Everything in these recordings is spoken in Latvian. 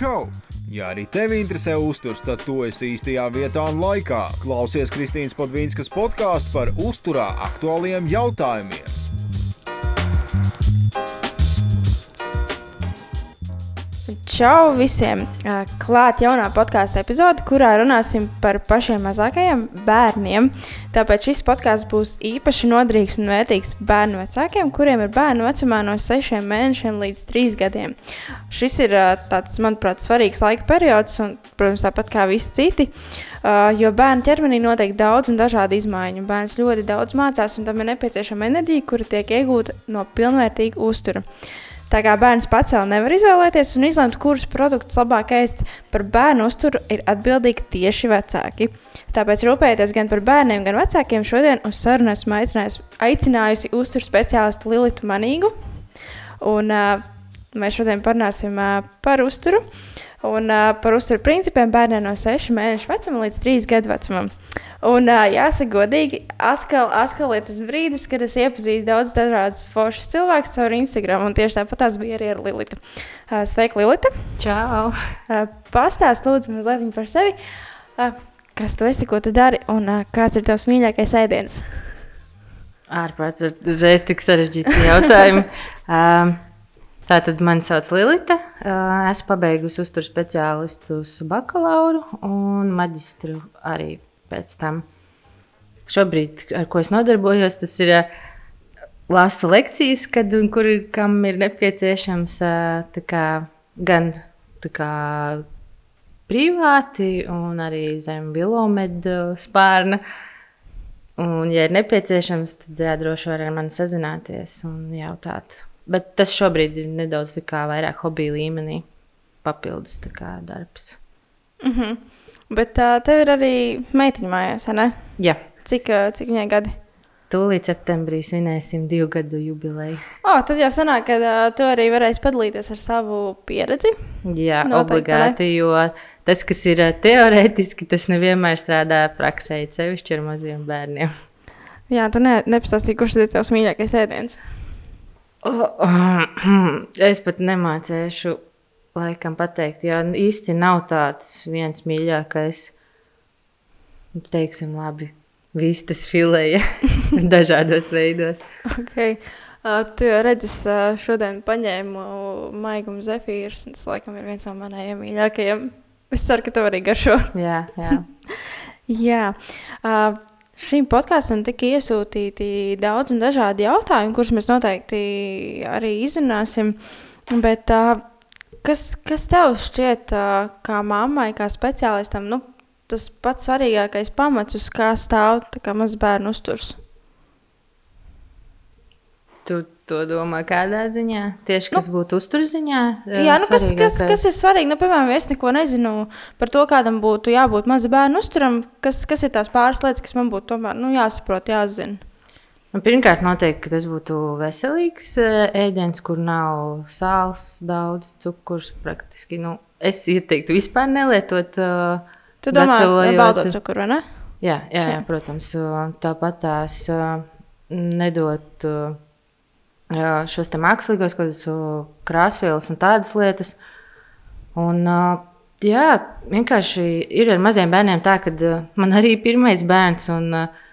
Čau! Ja arī tevi interesē uzturs, tad tu esi īstajā vietā un laikā. Klausies Kristīnas Podvīnskas podkāstu par uzturā aktuāliem jautājumiem. Čau visiem! Klāt jaunā podkāstu epizode, kurā runāsim par pašiem mazākajiem bērniem. Tāpēc šis podkāsts būs īpaši noderīgs un vērtīgs bērnu vecākiem, kuriem ir bērnu vecumā no 6 mēnešiem līdz 3 gadiem. Šis ir tāds, manuprāt, svarīgs laika periods, un, protams, tāpat kā visi citi. Jo bērnu ķermenī notiek daudz un dažādu izmaiņu. Bērns ļoti daudz mācās, un tam ir nepieciešama enerģija, kura tiek iegūta no pilnvērtīga uztura. Tā kā bērns pats vēl nevar izvēlēties un izlemt, kurus produktus labāk ēst, par bērnu uzturu ir atbildīgi tieši vecāki. Tāpēc rūpējieties gan par bērniem, gan vecākiem. Šodien uz sarunu esmu aicinājusi uzturu speciālistu Lilitu Manīgu. Un, uh, mēs šodien parunāsim uh, par uzturu. Un uh, par uzturu principiem bērniem no 6 mēnešu vecuma līdz 3 gadu vecumam. Un, uh, jāsaka, godīgi, atkal, atkal ir tas brīdis, kad es iepazīstu daudz dažādus foršus cilvēkus caur Instagram. Un tieši tāpat tās bija arī ar Lilitu. Uh, sveika, Lilita! Čau! Uh, Pastāst, lūdzu, mazliet par sevi. Uh, kas tu esi, ko tu dari un uh, kāds ir tavs mīļākais ēdiens? Ārprāts ir uzreiz tik sarežģīti jautājumi. um, Tātad mani sauc Lilita. Esmu pabeigusi uzturu speciālistus bakalauru un maģistru arī pēc tam. Šobrīd, ar ko es nodarbojos, tas ir lasu lekcijas, kad un kur kam ir nepieciešams kā, gan kā, privāti, un arī zem bilomedu spārna. Un, ja ir nepieciešams, tad jā, droši var ar mani sazināties un jautāt. Bet tas šobrīd ir nedaudz vairāk hobija līmenī, papildus darbs. Mm -hmm. Bet uh, tev ir arī meitiņa mājās, ne? Jā. Cik, uh, cik viņai gadi? Tūlīt septembrī svinēsim divu gadu jubileju. Oh, tad jau sanāk, ka uh, tu arī varēsi padalīties ar savu pieredzi. Jā, Noteikti, obligāti, ne? jo tas, kas ir teorētiski, tas nevienmēr strādā praksē, sevišķi ar maziem bērniem. Jā, tu ne, nepastāstīji, kurš ir tavs mīļākais ēdiens? Oh, oh, es pat nemācīšu laikam pateikt, jo īsti nav tāds viens mīļākais, teiksim, labi, vistas filēja dažādos veidos. Okay. Uh, tu jau redzi, uh, šodien paņēmu maigumu zefīrus, un tas laikam ir viens no manējiem mīļākajiem. Es ceru, ka tev arī garšo. jā, jā. jā. Uh, Šīm podkāstam tika iesūtīti daudz un dažādi jautājumi, kurus mēs noteikti arī izrunāsim. Bet Kas, kas tev šķiet, kā mammai, kā speciālistam, nu, tas pats svarīgākais pamats, uz kā stāv kā mazs bērnu uzturs? Tu to domā kādā ziņā? Tieši kas nu, būtu uzturziņā? Jā, nu, kas, kas, kas ir svarīgi? Nu, piemēram, es neko nezinu par to, kādam būtu jābūt maza bērnu uzturam. Kas, kas ir tās pāris lietas, kas man būtu tomēr nu, jāsaprot, jāzina? Nu, pirmkārt, noteikti, ka tas būtu veselīgs ēdiens, kur nav sāls, daudz cukurs. Praktiski, nu, es ieteiktu vispār nelietot. Tu domā, baudot cukuru, vai ne? Jā, jā, jā, protams. Tāpat tās nedot šos mākslīgos, kādas krāsvielas un tādas lietas. Un, uh, jā, vienkārši ir ar maziem bērniem tā, ka uh, man arī ir pirmais bērns. Un, uh,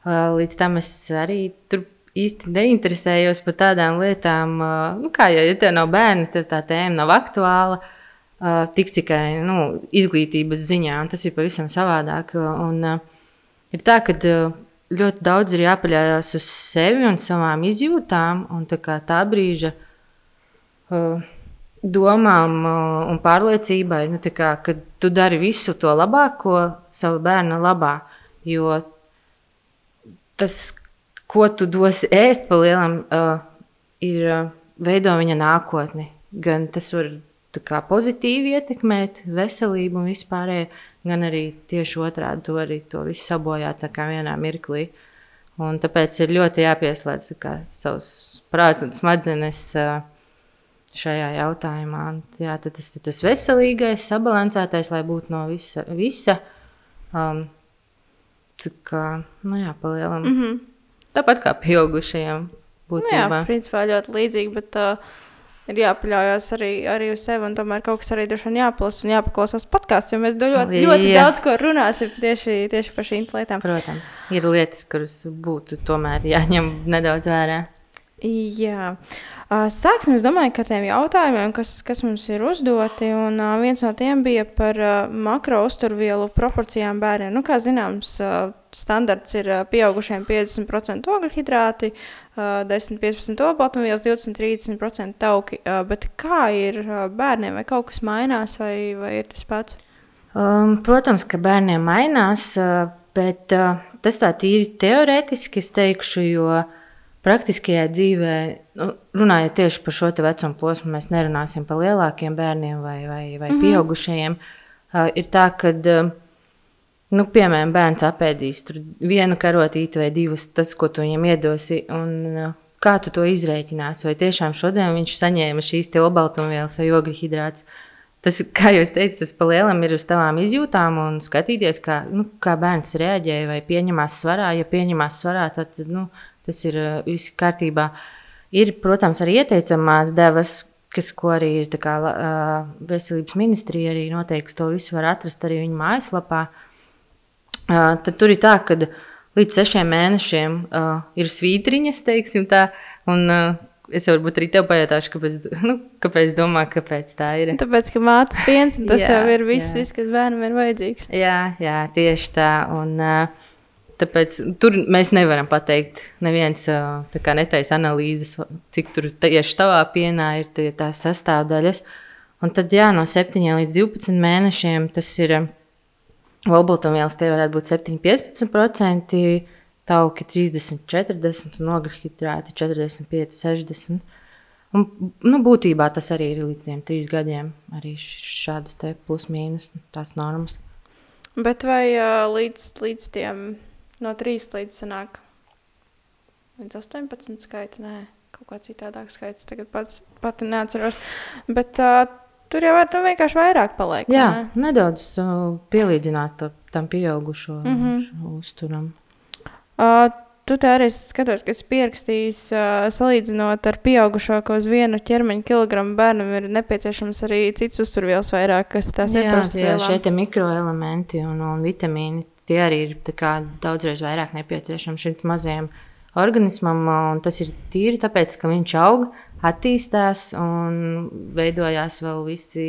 Līdz tam es arī tur īsti neinteresējos par tādām lietām, nu, kā jau ja tev nav bērni, tad tā tēma nav aktuāla. Tik tikai nu, izglītības ziņā, un tas ir pavisam savādāk. Un, ir tā, ka ļoti daudz ir jāpaļaujas uz sevi un savām izjūtām, un tā, tā brīža domām un pārliecībai, nu, kā, ka tu dari visu to labāko sava bērna labā. Jo tas, ko tu dosi ēst pa lielam, uh, ir uh, veido viņa nākotni. Gan tas var kā, pozitīvi ietekmēt veselību un vispārējo, gan arī tieši otrādi to arī to visu sabojāt vienā mirklī. Un tāpēc ir ļoti jāpieslēdz kā, savs prāts un smadzenes šajā jautājumā. Jā, tas ir tas veselīgais, sabalansētais, lai būtu no visa. visa um, Tā kā, nu jā, palielam. Mm -hmm. Tāpat kā pieaugušajiem. Būtībā. Nu jā, principā ļoti līdzīgi, bet uh, ir jāpaļaujas arī, arī uz sevi, un tomēr kaut kas arī droši vien jāplasa un jāpaklausās podkāstā, jo mēs ļoti, ļoti Jā. daudz ko runāsim tieši, tieši par šīm lietām. Protams, ir lietas, kuras būtu tomēr jāņem nedaudz vērā. Jā. Sāksim, es domāju, ar tiem jautājumiem, kas, kas mums ir uzdoti. Un, viens no tiem bija par makro uzturvielu proporcijām bērniem. Nu, kā zināms, standarts ir pieaugušiem 50% ogļhidrāti, ā, 10-15% olbaltumvielas, 20-30% tauki. Bet kā ir bērniem? Vai kaut kas mainās, vai, vai ir tas pats? Um, protams, ka bērniem mainās, uh, bet uh, tas tā tīri teorētiski es teikšu, jo praktiskajā dzīvē, nu, runājot tieši par šo vecumu posmu, mēs nerunāsim par lielākiem bērniem vai, vai, vai mm -hmm. pieaugušajiem. Uh, ir tā, ka, uh, nu, piemēram, bērns apēdīs vienu karotīti vai divas, tas, ko tu viņam iedosi. Un, uh, Kā tu to izreikināsi? Vai tiešām šodien viņš saņēma šīs olbaltumvielas vai ogļhidrātus? Tas, kā jau teicu, tas palielam ir uz tavām izjūtām un skatīties, kā, nu, kā bērns reaģēja vai pieņemās svarā. Ja pieņemās svarā, tad nu, tas ir viss kārtībā. Ir, protams, arī ieteicamās devas, kas, ko arī ir kā, veselības ministrija arī noteikti to visu var atrast arī viņa mājaslapā. Tad tur ir tā, ka līdz sešiem mēnešiem ir svītriņas, teiksim tā, un es jau varbūt arī tev pajautāšu, kāpēc, nu, kāpēc domā, kāpēc tā ir. Tāpēc, ka mātes piens, tas Jā, jau ir viss, jā. viss, kas bērnam ir vajadzīgs. Jā, jā tieši tā. Un, uh, Tāpēc tur mēs nevaram pateikt, neviens netaisa analīzes, cik tur tieši tavā pienā ir tie, tās sastāvdaļas. Un tad, jā, no 7 līdz 12 mēnešiem tas ir olbaltumvielas, tie varētu būt 7-15%, tauki 30, 40 un ogļhidrāti 45, 60. Un, nu, būtībā tas arī ir līdz tiem trīs gadiem. Arī šādas plus-mínus tās normas. Bet vai uh, līdz, līdz tiem no 3 līdz sanāk līdz 18 skaita? Nē, kaut kā citādāk skaits. Tagad pats pati neatceros. Bet uh, tur jau tam vienkārši vairāk paliek. Jā, ne? nedaudz uh, pielīdzinās to, tam pieaugušo mm. -hmm. uzturam. Uh, tu tā arī skatos, kas pierakstījis, uh, salīdzinot ar pieaugušo, ka uz vienu ķermeņa kilogramu bērnam ir nepieciešams arī cits uzturvielas vairāk, kas tās Jā, ieprasa jā šie te mikroelementi un, un vitamīni tie arī ir kā daudzreiz vairāk nepieciešami šim mazajam organismam. Tas ir tīri tāpēc, ka viņš aug, attīstās un veidojās vēl visi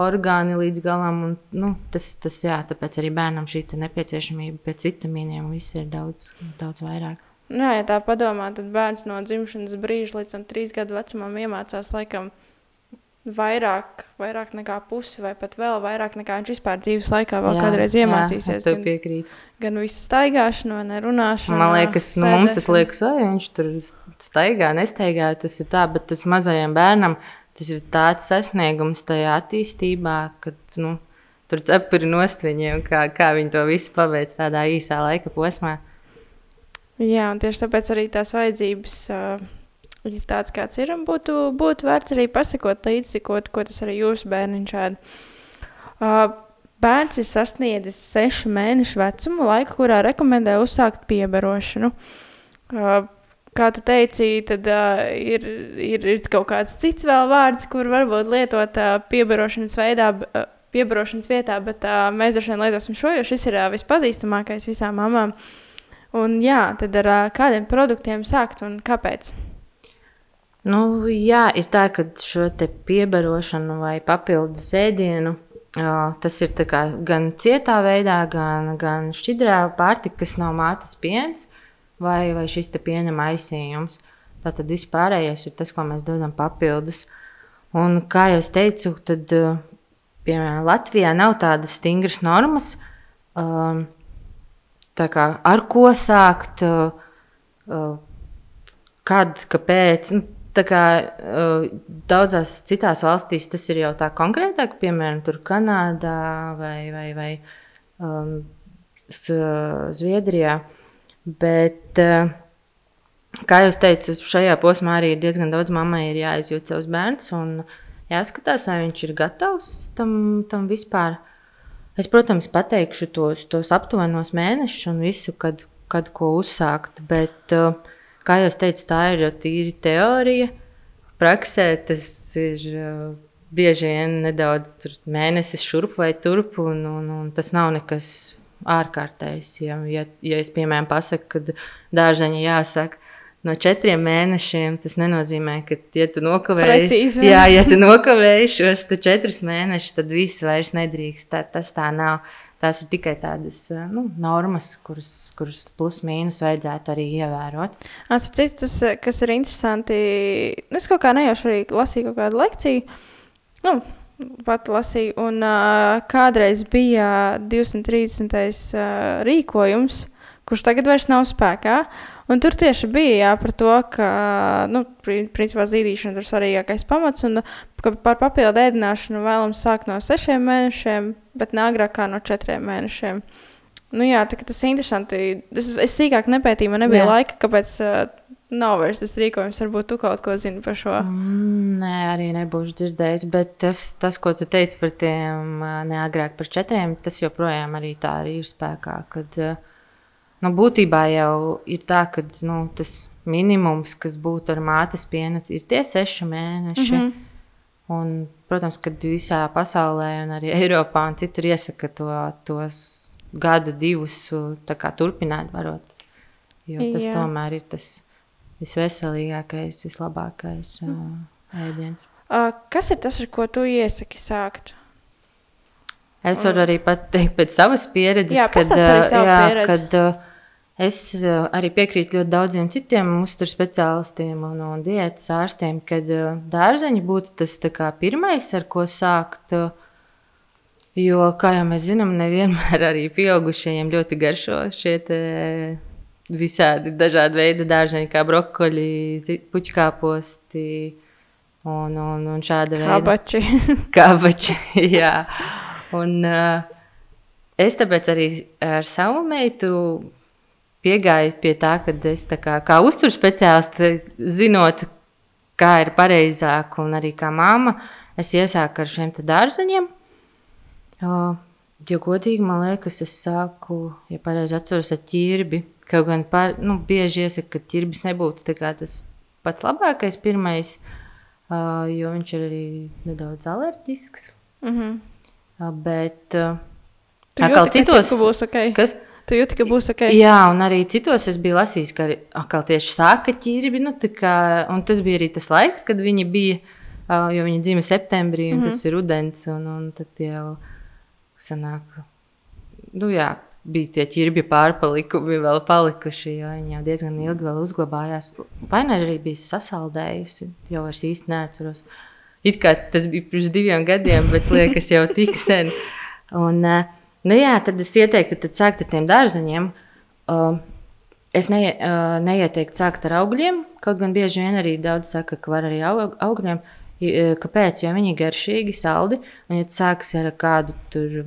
orgāni līdz galam. Un, nu, tas, tas, jā, tāpēc arī bērnam šī nepieciešamība pēc vitamīniem ir daudz, daudz vairāk. Nu, jā, ja tā padomā, tad bērns no dzimšanas brīža līdz tam trīs gadu vecumam iemācās laikam vairāk, vairāk nekā pusi, vai pat vēl vairāk nekā viņš vispār dzīves laikā vēl Jā, kādreiz jā, iemācīsies. es tev gan, piekrītu. gan visu staigāšanu, vai nerunāšanu. Man liekas, nu, mums tas sēdēšanu. liekas, vai viņš tur staigā, nestaigā. Tas ir tā, bet tas mazajam bērnam tas ir tāds sasniegums tajā attīstībā, ka nu, tur cepuri nost viņiem, kā, kā viņi to visu paveic tādā īsā laika posmā. Jā, un tieši tāpēc arī tās vajadzības uh, ir tādas, kāds ir. Un būtu, būtu vērts arī pasakot līdzi, ko, ko tas arī jūsu bērniņš ēd. Uh, bērns ir sasniedzis sešu mēnešu vecumu, laiku, kurā rekomendē uzsākt piebarošanu. Uh, kā tu teici, tad uh, ir, ir, ir kaut kāds cits vēl vārds, kur varbūt lietot uh, piebarošanas veidā. Uh, Piebarošanas vietā, bet uh, mēs droši vien lietosim šo, jo šis ir uh, vispazīstamākais visām mamām. Un, jā, tad ar uh, kādiem produktiem sākt un kāpēc? Nu, jā, ir tā, ka šo piebarošanu vai papildus ēdienu. Tas ir gan cietā veidā, gan, gan šķidrā pārtika, kas nav mātes piens vai, vai šis piena maisījums. Tātad viss pārējais ir tas, ko mēs dodam papildus. Un, kā jau teicu, tad, piemēram, Latvijā nav tādas stingras normas, um, tā kā ar ko sākt, uh, kad, kāpēc. Nu, tā kā uh, daudzās citās valstīs tas ir jau tā konkrētāk, piemēram, Kanādā vai, vai, vai um, Zviedrijā. Bet, uh, kā jau teicu, šajā posmā arī diezgan daudz mammai ir jāizjūt savus bērnus un jāskatās, vai viņš ir gatavs tam, tam vispār. Es, protams, pateikšu tos, tos aptuvenos mēnešus un visu, kad, kad ko uzsākt. Bet, uh, kā jau teicu, tā ir tīri teorija. praksē tas ir bieži vien nedaudz mēnesis šurp vai turp, un, un, un tas nav nekas ārkārtējs. Ja, ja, ja es, piemēram, pasaku, ka dārzeņi jāsaka, no četriem mēnešiem, tas nenozīmē, ka, ja tu nokavēji, Precīzi. jā, ja tu nokavēji šos četrus mēnešus, tad viss vairs nedrīkst. Tā, tas tā nav. Tās ir tikai tādas nu, normas, kuras, kuras plus mīnus vajadzētu arī ievērot. Cits, tas, kas ir interesanti, nu, es kaut kā nejauši arī lasīju kaut kādu lekciju. Nu, pat lasīju, un uh, kādreiz bija 230. Uh, rīkojums, kurš tagad vairs nav spēkā. Un tur tieši bija jā, par to, ka nu, principā zīdīšana ir svarīgākais pamats, un ka par papildu ēdināšanu vēlams sākt no sešiem mēnešiem, bet ne agrāk kā no četriem mēnešiem. Nu, jā, tā, tas ir interesanti. Es, es sīkāk nepētīju, man nebija jā. laika, kāpēc uh, nav vairs tas rīkojums. Varbūt tu kaut ko zini par šo. Mm, nē, arī nebūšu dzirdējis. Bet tas, tas, ko tu teici par tiem neagrāk par četriem, tas joprojām arī tā arī ir spēkā. Kad, uh, nu, būtībā jau ir tā, ka nu, tas minimums, kas būtu ar mātes pienu, ir tie seši mēneši. Mm -hmm. un, protams, ka visā pasaulē, un arī Eiropā un citur iesaka to, tos gadu, divus kā, turpināt varot. Jo tas Jā. tomēr ir tas visveselīgākais, vislabākais mm. uh, ēdiens. Uh, kas ir tas, ar ko tu iesaki sākt? Es varu arī pateikt pēc savas pieredzes, jā, kad, jā, pieredzi. kad uh, Es eh, arī piekrītu ļoti daudziem citiem uzturu speciālistiem un, un diētas ārstiem, ka eh, dārzeņi būtu tas pirmais, ar ko sākt. Jo, kā jau mēs zinām, nevienmēr arī pieaugušajiem ļoti garšo šie visādi dažādi veidi dārzeņi, kā brokoļi, puķkāposti un, un, un šāda veida kabači. kabači jā. Un, uh, es tāpēc arī ar savu meitu piegāju pie tā, ka es kā, kā uzturu speciālists, zinot, kā ir pareizāk, un arī kā māma, es iesāku ar šiem dārzeņiem. Jo godīgi man liekas, es sāku, ja pareizi atceros, ar ķirbi. Kaut gan par, nu, bieži iesaka, ka ķirbis nebūtu tas pats labākais pirmais, jo viņš ir arī nedaudz alerģisks. Mm -hmm. Bet atkal citos būs ok. Kas? Tu jūti, ka būs ok. Jā, un arī citos es biju lasījis, ka atkal tieši sāka ķīri. Nu, kā, un tas bija arī tas laiks, kad viņi bija, jo viņi dzima septembrī, un mm -hmm. tas ir rudens. Un, un tad jau sanāk, nu jā, bija tie ķirbi pārpalikumi vēl palikuši, jo viņi jau diezgan ilgi vēl uzglabājās. Vai ne arī bija sasaldējusi, jau es īsti neatceros. It kā tas bija pirms diviem gadiem, bet liekas jau tik sen. Un, uh, Nu, jā, tad es ieteiktu sākt ar tiem dārzeņiem. Uh, es ne, uh, neieteiktu sākt ar augļiem, kaut gan bieži vien arī daudz saka, ka var arī aug, augļiem. Kāpēc? Jo viņi ir garšīgi, saldi. Un, ja tu sāksi ar kādu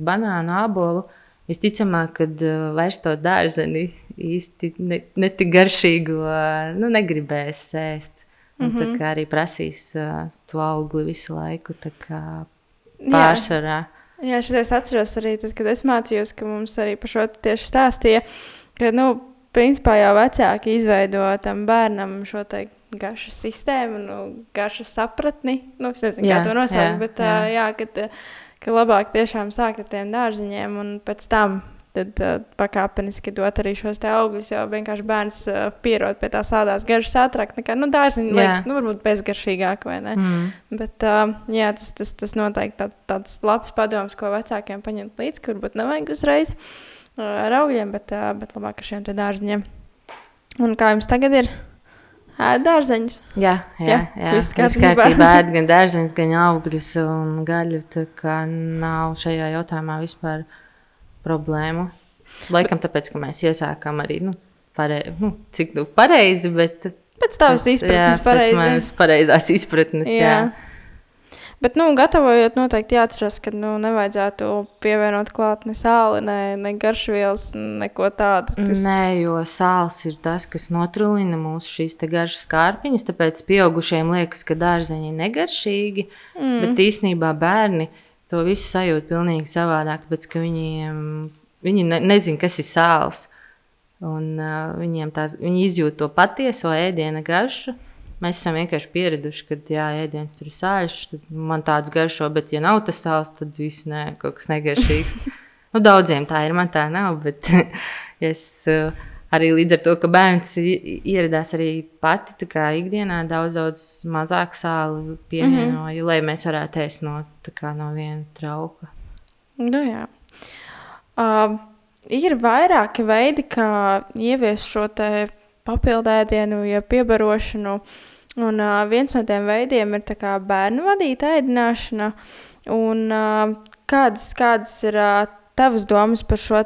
banānu, ābolu, visticamāk, kad uh, vairs to dārzeni īsti ne, ne tik garšīgu uh, nu, negribēs ēst. Un, mm -hmm. Tā kā arī prasīs uh, to augli visu laiku, pārsvarā. Jā. Jā, šitais atceros arī tad, kad es mācījos, ka mums arī par šo tieši stāstīja, ka, nu, principā jau vecāki izveido tam bērnam šo te garšas sistēmu, nu, garšas sapratni. Nu, es nezinu, jā, kā to nosaukt, bet jā. Jā, kad, ka labāk tiešām sākt ar tiem dārziņiem un pēc tam tad uh, pakāpeniski dot arī šos augļus. Jo vienkārši bērns uh, pierod pie tā sādās garšas ātrāk nekā nu, dārziņš. Liekas, nu, varbūt bezgaršīgāk. Mm. Bet uh, jā, tas, tas, tas noteikti tā, tāds labs padoms, ko vecākiem paņemt līdzi, kur varbūt nevajag uzreiz uh, ar augļiem, bet, uh, bet labāk ar šiem dārziņiem. Un kā jums tagad ir? Dārzeņus. Jā, jā, jā. viss kārtībā. Ēd gan dārzeņus, gan augļus un gaļu. Tā kā nav šajā jautājumā vispār problēmu. Laikam tāpēc, ka mēs iesākām arī, nu, pare, nu cik nu pareizi, bet. Pēc tavas izpratnes, pareizi. Pēc manas pareizās izpratnes, jā. jā. Bet, nu, gatavojot, noteikti jāatcerās, ka nu, nevajadzētu pievienot klāt ne sāli, ne, ne garšvielas, neko tādu. Tas... Nē, jo sāls ir tas, kas notrūlina mūsu šīs garšas kārpiņas. Tāpēc pieaugušiem liekas, ka dārzeņi ir negaršīgi, mm. bet īsnībā bērni to visu sajūt pilnīgi savādāk, tāpēc ka viņiem, viņi ne, nezina, kas ir sāls. Un, uh, viņiem tās, viņi izjūt to patieso ēdienu garšu. Mēs esam vienkārši pieraduši, ka, jā, ēdiens tur ir sāļš, tad man tāds garšo, bet, ja nav tas sāls, tad viss nē, kaut kas negaršīgs. nu, daudziem tā ir, man tā nav, bet es uh, arī līdz ar to, ka bērns ieradās arī pati ikdienā daudz, daudz mazāk sāli pievienoju, mm -hmm. lai mēs varētu ēst no, kā, no viena trauka. Nu, jā. Uh, ir vairāki veidi, kā ieviest šo papildēdienu, ja piebarošanu. Un uh, viens no tiem veidiem ir bērnu vadīta ēdināšana. Un, uh, kādas, kādas ir uh, tavas domas par šo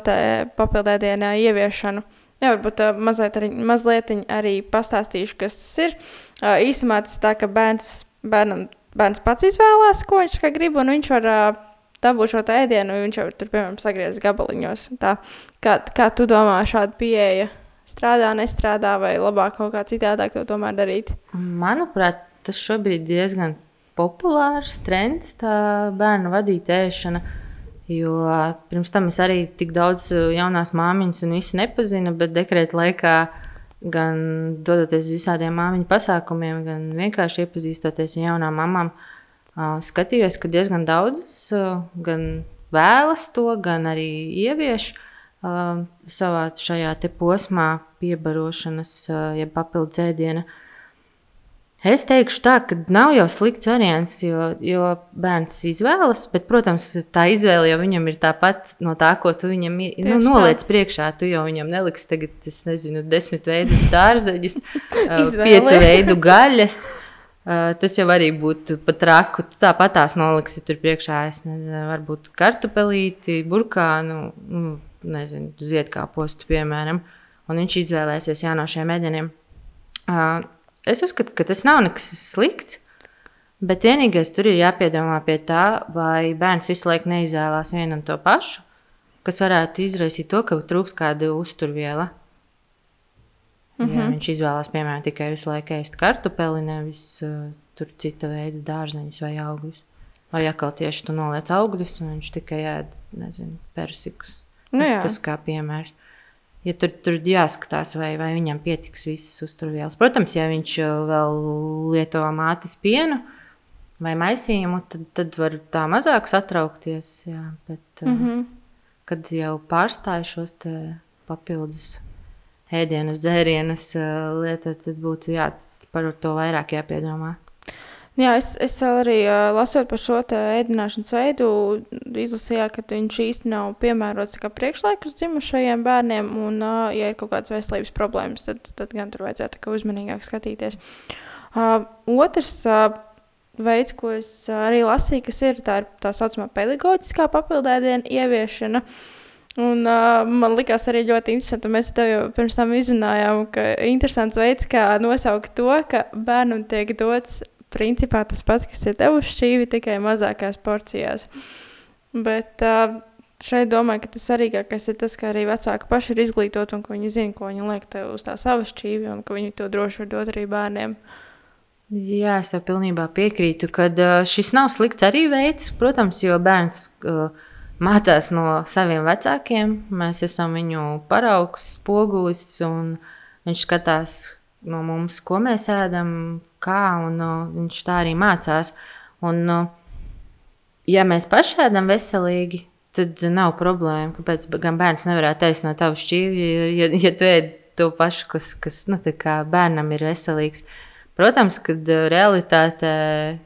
papildēdienu ieviešanu? Jā, varbūt uh, mazliet, arī, mazliet arī pastāstīšu, kas tas ir. Uh, īsumā tas tā, ka bērns, bērnam, bērns pats izvēlās, ko viņš grib, un viņš var uh, dabūt šo ēdienu, viņš jau tur, piemēram, sagriezīs gabaliņos. Tā, kā, kā tu domā, šāda pieeja strādā, nestrādā, vai labāk kaut kā citādāk to tomēr darīt? Manuprāt, tas šobrīd ir diezgan populārs trends, tā bērnu vadīta ēšana. Jo pirms tam es arī tik daudz jaunās māmiņas un visu nepazinu, bet dekrēta laikā gan dodoties uz visādiem māmiņu pasākumiem, gan vienkārši iepazīstoties ar jaunām mamām, skatījos, ka diezgan daudzas gan vēlas to, gan arī ievieš. Savā šajā posmā, piebarošanas, ja papildus ēdiena. Es teikšu, tā, ka nav jau slikts variants, jo, jo bērns izvēlas, bet, protams, tā izvēle jau viņam ir tāpat no tā, ko tu viņam nu, noliec tā. priekšā. Tu jau viņam neliksi tagad, es nezinu, desmit veidu dārzeņus, piecu veidu gaļas. Tas jau arī būtu pat raku. Tu tāpat tās noliksi tur priekšā, es nezinu, varbūt kartupelīti, burkānu. Nu, nezinu, ziedkāpostu, piemēram, un viņš izvēlēsies jā, no šiem ēdieniem. Uh, es uzskatu, ka tas nav nekas slikts. Bet vienīgais tur ir jāpiedomā pie tā, vai bērns visu laiku neizvēlās vienu un to pašu, kas varētu izraisīt to, ka trūks kāda uzturviela. Mm -hmm. Ja viņš izvēlās, piemēram, tikai visu laiku ēst kartupeli, nevis uh, tur cita veida dārzeņus vai augļus. Vai atkal tieši tu noliec augļus, un viņš tikai ēd, nezinu, persikus Nu, jā. Tas kā piemērs. Ja tur, tur jāskatās, vai, vai viņam pietiks visas uzturvielas. Protams, ja viņš vēl lieto mātes pienu vai maisījumu, tad, tad var tā mazāk satraukties. Jā, bet, mm -hmm. Kad jau pārstāj šos papildus ēdienus, dzērienus lietot, tad būtu jā, par to vairāk jāpiedomā. Jā, es, es arī uh, lasot par šo ēdināšanas veidu, izlasīju, ka viņš īsti nav piemērots priekšlaikus dzimušajiem bērniem. Un, uh, ja ir kaut kādas veselības problēmas, tad, tad gan tur vajadzētu uzmanīgāk skatīties. Uh, otrs uh, veids, ko es arī lasīju, kas ir tā, ir tā saucamā pedagoģiskā papildēdiena ieviešana. Un, uh, man liekas, arī ļoti interesanti. Mēs tev jau pirms tam izrunājām, ka interesants veids, kā nosaukt to, ka bērnam tiek dots principā tas pats, kas ir devuši šķīvi, tikai mazākās porcijās. Bet uh, šeit domāju, ka tas svarīgākais ir tas, ka arī vecāki paši ir izglītoti un ka viņi zina, ko viņi liek uz tā sava šķīvi un ka viņi to droši var dot arī bērniem. Jā, es tev pilnībā piekrītu, ka uh, šis nav slikts arī veids, protams, jo bērns uh, mācās no saviem vecākiem. Mēs esam viņu paraugs, spogulis, un viņš skatās no mums, ko mēs ēdam, kā, un viņš tā arī mācās. Un, ja mēs paši ēdam veselīgi, tad nav problēma. Kāpēc gan bērns nevarētu ēst no tava šķīvja, ja, ja tu ēd to pašu, kas, kas nu, bērnam ir veselīgs. Protams, ka realitāte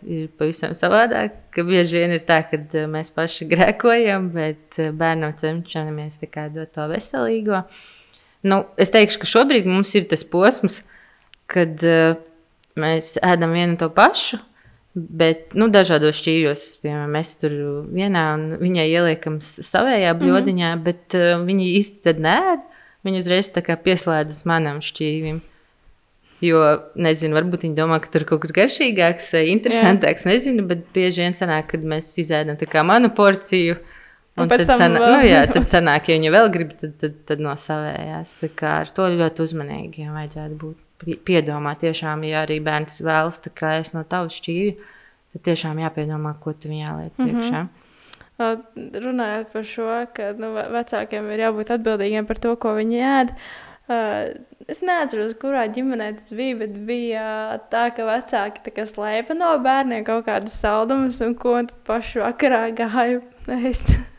ir pavisam savādāk. Bieži vien ir tā, ka mēs paši grēkojam, bet bērnam cenšamies dot to veselīgo. Nu, es teikšu, ka šobrīd mums ir tas posms, kad uh, mēs ēdam vienu to pašu. Bet nu, dažādos šķīros, piemēram, mēs tur vienā un viņai ieliekam savējā mhm. bļodiņā, mm -hmm. bet uh, viņi īsti nē, viņi uzreiz pieslēdzas manam šķīvim. Jo, nezinu, varbūt viņi domā, ka tur kaut kas garšīgāks, interesantāks. Jā. Nezinu, bet bieži vien sanāk, kad mēs izēdam manu porciju. Un, un tad, sanā, vēl... nu, jā, tad sanāk, ja viņi vēl grib, tad, tad, tad no savējās. Tā kā ar to ļoti uzmanīgi vajadzētu būt piedomā, tiešām, ja arī bērns vēlas ēst no tavas šķīvja, tad tiešām jāpiedomā, ko tu viņā liec mm -hmm. iekšā. Uh, runājot par šo, ka nu, vecākiem ir jābūt atbildīgiem par to, ko viņi ēd. Uh, Es neatceros, kurā ģimenē tas bija, bet bija tā, ka vecāki tā kā slēpa no bērniem kaut kādus saldumus, un ko tad pašu vakarā gāja ēst.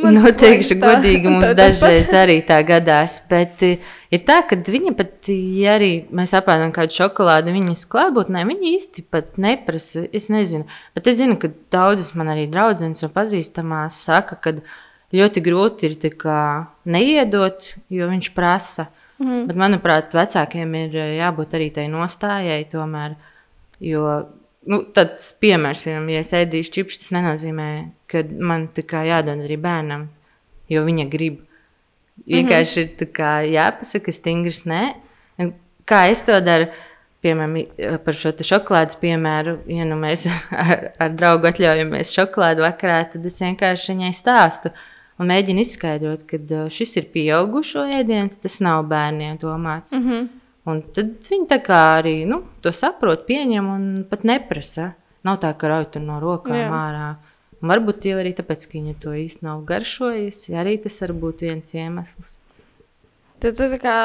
Nu, teikšu, tā- godīgi mums tā- dažreiz pats- arī tā gadās. Bet eh, ir tā, ka viņa pat, ja arī mēs apēdam kādu šokolādi, viņas klātbūtnē, viņa īsti pat neprasa. Es nezinu, bet es zinu, ka daudzas man arī draudzenes un pazīstamās saka, ka ļoti grūti ir neiedot, jo viņš prasa. Mhm. Bet, manuprāt, vecākiem ir eh, jābūt arī tai nostājai tomēr. Jo nu, tāds piemērs, piemēram, ja es ēdīšu čipsus, tas nenozīmē, ka man tā kā jādod arī bērnam, jo viņa grib. Vienkārši ir tā kā jāpasaka stingrs nē. Kā es to daru? Piemēram, par šo šokolādes piemēru, ja nu mēs ar, ar draugu atļaujamies šokolādi vakarā, tad es vienkārši viņai stāstu un mēģinu izskaidrot, ka šis ir pieaugušo ēdiens, tas nav bērniem domāts. Mm -hmm. Un tad viņi tā kā arī nu, to saprot, pieņem un pat neprasa. Nav tā, ka rauj tur no rokām Jā. ārā. Un varbūt jau arī tāpēc, ka viņa to īsti nav garšojusi. Arī tas var būt viens iemesls. Tad tu tā kā,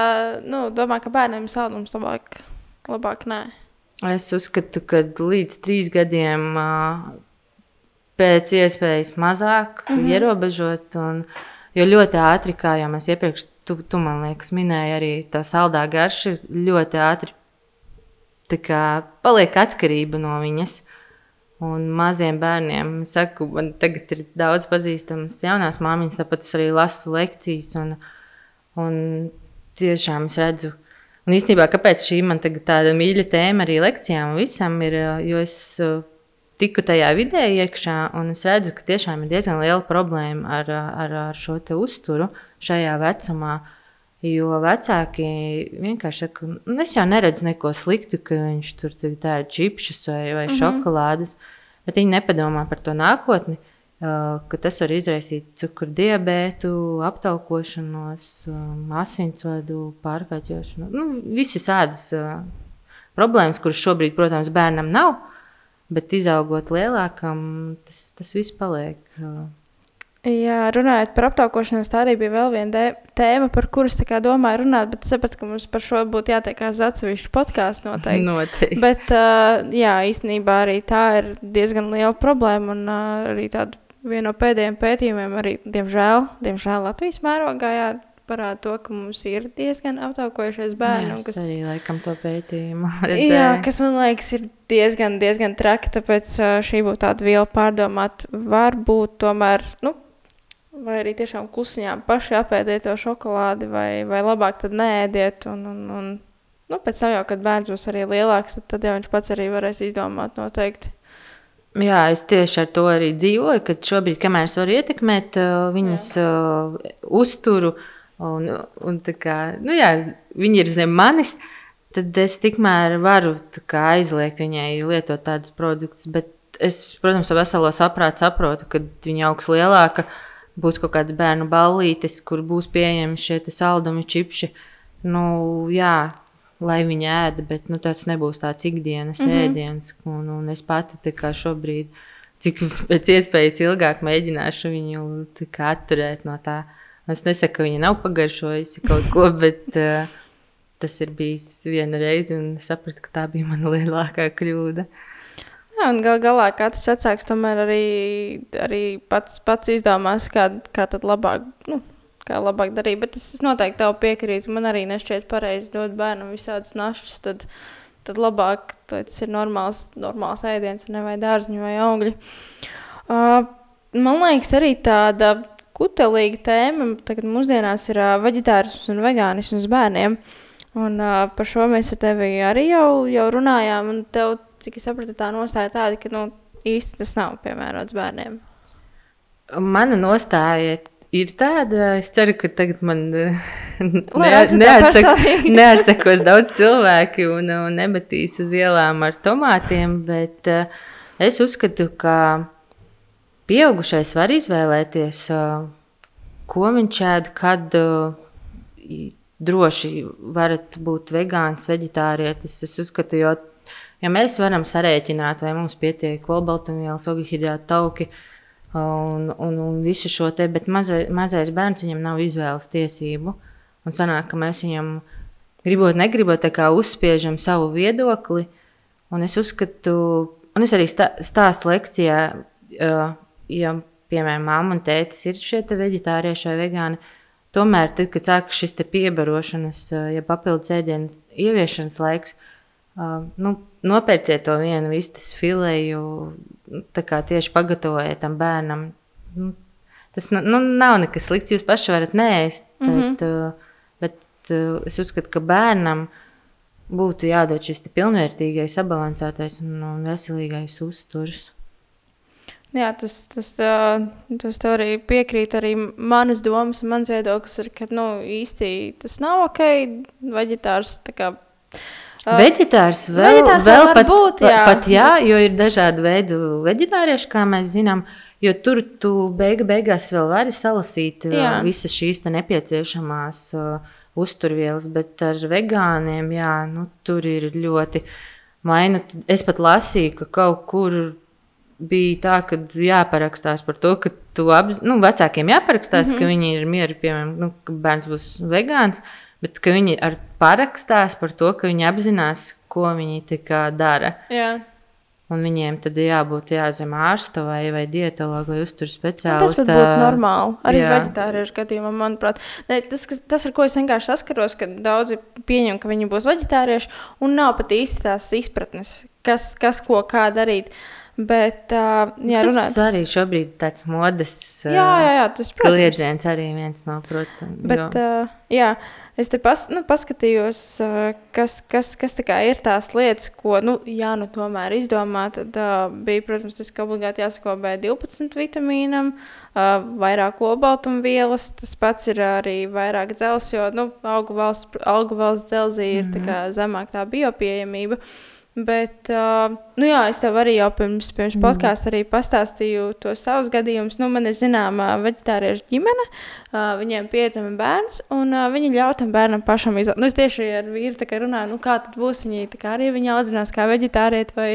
nu, domā, ka bērniem saldums labāk, labāk nē. Es uzskatu, ka līdz trīs gadiem pēc iespējas mazāk mm -hmm. ierobežot. Un, jo ļoti ātri, kā jau mēs iepriekš, tu, tu man liekas, minēji, arī tā saldā garša ļoti ātri tā kā, paliek atkarība no viņas. Un maziem bērniem, saku, man tagad ir daudz pazīstamas jaunās māmiņas, tāpēc es arī lasu lekcijas. Un, un tiešām es redzu, un īstenībā, kāpēc šī man tāda mīļa tēma arī lekcijām un visam ir, jo es ā, tiku tajā vidē iekšā, un es redzu, ka tiešām ir diezgan liela problēma ar, ar, ar šo uzturu šajā vecumā. Jo vecāki vienkārši saka, nu, es jau neredzu neko sliktu, ka viņš tur tā ir čipšus vai, vai mm -hmm. šokolādes, bet viņi nepadomā par to nākotni, ka tas var izraisīt cukurdibētu, aptaukošanos, asinsvadu pārkaitņošanu. Nu, visas tādas uh, problēmas, kuras šobrīd, protams, bērnam nav, bet izaugot lielākam, tas, tas viss paliek. Jā, runājot par aptaukošanos, tā arī bija vēl viena tēma, par tā kā domāju runāt, bet es sapratu, ka mums par šo būtu jātiekās atsevišķu podkāstu noteikti. noteikti. Bet, uh, jā, īstenībā arī tā ir diezgan liela problēma. Un uh, arī tāda viena no pēdējiem pētījumiem, arī, diemžēl, diemžēl Latvijas mērogā, jā, parāda to, ka mums ir diezgan aptaukojušies bērni. Jā, es arī laikam to pētījumu Jā, redzēju. kas man liekas, ir diezgan, diezgan traki. Tāpēc šī būtu tāda viela pārdomāt. Varbūt tomēr, nu, vai arī tiešām klusiņām paši apēdiet to šokolādi, vai, vai labāk tad nēdiet. Un, un, un, nu, pēc tam jau, kad bērns būs arī lielāks, tad, tad jau viņš pats arī varēs izdomāt noteikti. Jā, es tieši ar to arī dzīvoju, ka šobrīd, kamēr es varu ietekmēt uh, viņas uh, uzturu, un, un kā, nu jā, viņi ir zem manis, tad es tikmēr varu kā, aizliegt viņai lietot tādus produktus. Bet es, protams, ar veselo saprātu saprotu, ka viņa augs lielāka, būs kaut kāds bērnu ballītis, kur būs pieejami šie saldumi, čipši. Nu, jā, lai viņi ēda, bet nu, tas nebūs tāds ikdienas mm. -hmm. ēdiens. Un, un es pati šobrīd, cik pēc iespējas ilgāk mēģināšu viņu atturēt no tā. Es nesaku, ka viņa nav pagaršojusi kaut ko, bet uh, tas ir bijis viena reize, un sapratu, ka tā bija mana lielākā kļūda. Jā, un gal galā katrs vecāks tomēr arī, arī pats, pats izdomās, kā, kā tad labāk. Nu, Kā labāk darīt, bet es, es noteikti tev piekrītu. Man arī nešķiet pareizi dot bērnam visādus našus. Tad, tad labāk, tas ir normāls, normāls ēdiens, nevis dārziņš vai augļi. Uh, man liekas, arī tāda kutelīga tēma tagad mūsdienās ir uh, vegetārisms un vegānisms bērniem. Un, uh, par šo mēs ar tevi arī jau, jau runājām. Un tev, cik es sapratu, tā nostāja tāda, ka nu, īsti tas nav piemērots bērniem. Mana nostāja ir tāda, es ceru, ka tagad man personīgi. neatsekos daudz cilvēki un, un nemetīs uz ielām ar tomātiem, bet uh, es uzskatu, ka pieaugušais var izvēlēties, uh, ko viņš ēd, kad uh, droši varat būt vegāns, veģetārietis. Es uzskatu, jo ja mēs varam sarēķināt, vai mums pietiek olbaltumvielas, ogļhidrātu tauki, un, un, un visu šo te, bet mazai, mazais bērns viņam nav izvēles tiesību. Un sanāk, ka mēs viņam gribot, negribot, tā kā uzspiežam savu viedokli. Un es uzskatu, un es arī stā, stāstu lekcijā, ja, piemēram, mamma un tētis ir šie veģetārieši vai vegāni, tomēr, tad, kad sākas šis piebarošanas, ja papildus ēdienas ieviešanas laiks, nu, nopērciet to vienu vistas fileju, tā kā tieši pagatavojiet tam bērnam. Nu, tas nu, nu, nav nekas slikts, jūs paši varat nēst, bet, mm -hmm. uh, bet uh, es uzskatu, ka bērnam būtu jādod šis pilnvērtīgais, sabalansētais un, un veselīgais uzturs. Jā, tas, tas, tas tev arī piekrīt. Arī manas domas un mans viedoklis ir, ka nu, īsti tas nav ok. Veģetārs kā, Veģetārs vēl, veģetārs vēl pat, būt, jā. pat jā, jo ir dažādi veidi veģetārieši, kā mēs zinām. Jo tur tu beigu, beigās vēl vari salasīt jā. visas šīs nepieciešamās uh, uzturvielas, bet ar vegāniem jā, nu, tur ir ļoti maina. Es pat lasīju, ka kaut kur bija tā, ka jāparakstās par to, ka tu apz... nu, vecākiem jāparakstās, mm -hmm. ka viņi ir mieri, piemēram, nu, ka bērns būs vegāns. Bet ka viņi ar parakstās par to, ka viņi apzinās, ko viņi dara. Jā. Un viņiem tad jābūt jāzem ārsta vai, vai dietologa vai uzturs speciālista. Tas būtu normāli. Arī vegetāriešu gadījumā, manuprāt. Ne, tas, tas, ar ko es vienkārši saskaros, ka daudzi pieņem, ka viņi būs vegetārieši un nav pat īsti tās izpratnes, kas, kas ko kā darīt. Bet, uh, jā, tas runāt. arī šobrīd ir tāds modes jā, jā, jā, tas, kliedziens arī viens no, protams. Bet, uh, jā, Es te pas, nu, paskatījos, kas, kas, kas ir tās lietas, ko, nu, jā, nu, tomēr izdomā. Tad uh, bija, protams, tas, ka obligāti jāsako B12 vitamīnam, uh, vairāk olbaltumvielas, tas pats ir arī vairāk dzels, jo, nu, augu valsts, augu valsts dzelzī ir mm -hmm. tā kā zemāk tā biopieejamība. Uh, Bet, uh, nu jā, es tev arī jau pirms, pirms mm. podkāstā pastāstīju tos savus gadījumus. Nu, man ir zināma vegetāriešu ģimene, uh, viņiem piedzima bērns, un uh, viņi ļauj tam bērnam pašam izvēlēties. Nu, es tieši ar vīru runāju, nu, kā tad būs. Viņi arī viņi audzinās kā vegetārieti vai,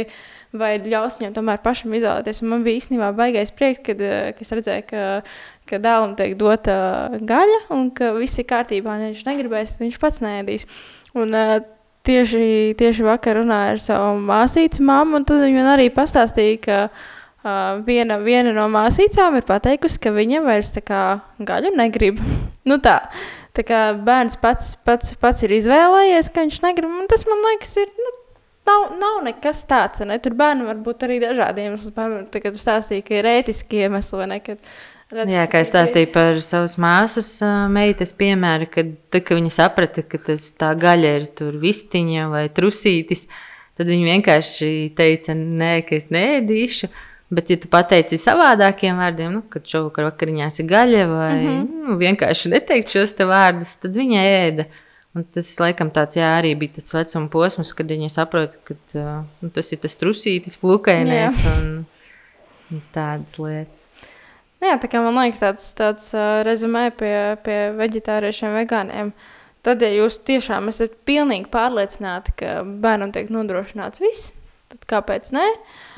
vai ļaus viņam tomēr pašam izvēlēties. Un man bija īstenībā baigais prieks, kad, kad es redzēju, ka, ka dēlam tiek dota gaļa, un ka viss ir kārtībā, ja viņš negribēs, tad viņš pats nēdīs. Un, uh, tieši, tieši vakar runāju ar savu māsīcu mammu, un tad viņa man arī pastāstīja, ka uh, viena, viena no māsīcām ir pateikusi, ka viņa vairs kā gaļu negrib. nu tā, tā kā bērns pats, pats, pats ir izvēlējies, ka viņš negrib, un tas man liekas ir, nu, nav, nav nekas tāds, ne? Tur bērnam var būt arī dažādi iemesli, piemēram, kad tu stāstīji, ka ir ētiski iemesli, vai ne, kad, Redz, Jā, kā es stāstīju par savas māsas meitas piemēru, kad, tad, kad viņa saprata, ka tas tā gaļa ir tur vistiņa vai trusītis, tad viņa vienkārši teica, nē, ka es nēdīšu. Bet, ja tu pateici savādākiem vārdiem, nu, kad šovakar vakariņās ir gaļa, vai mm -hmm. nu, vienkārši neteikt šos te vārdus, tad viņa ēda. Un tas, laikam, tāds jā, arī bija tas vecuma posms, kad viņa saprot, ka nu, tas ir tas trusītis, plūkainais un, un tādas lietas. Nu jā, tā kā man liekas, tāds, tāds uh, rezumē pie, pie vegetāriešiem, vegāniem. Tad, ja jūs tiešām esat pilnīgi pārliecināti, ka bērnam tiek nodrošināts viss, tad kāpēc ne?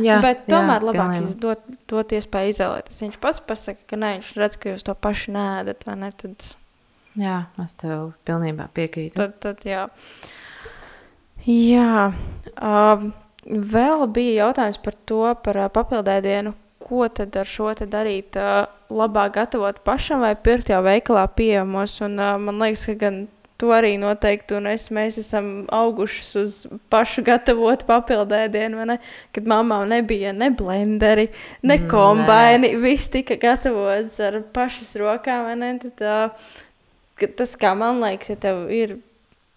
Jā, Bet tomēr jā, labāk izdot, dot iespēju izvēlēties. Viņš pats pasaka, ka nē, viņš redz, ka jūs to paši nēdat, vai ne? Tad... Jā, es tev pilnībā piekrītu. Tad, tad jā. Jā. Uh, vēl bija jautājums par to, par papildēdienu, ko tad ar šo te darīt? Labāk gatavot pašam vai pirkt jau veikalā pieejamos. Un, man liekas, ka gan to arī noteikti, un es, mēs esam auguši uz pašu gatavotu papildēdienu, ne? kad mamām nebija ne blenderi, ne kombaini, viss tika gatavots ar pašas rokām. Tad, tas, kā man liekas, ja tev ir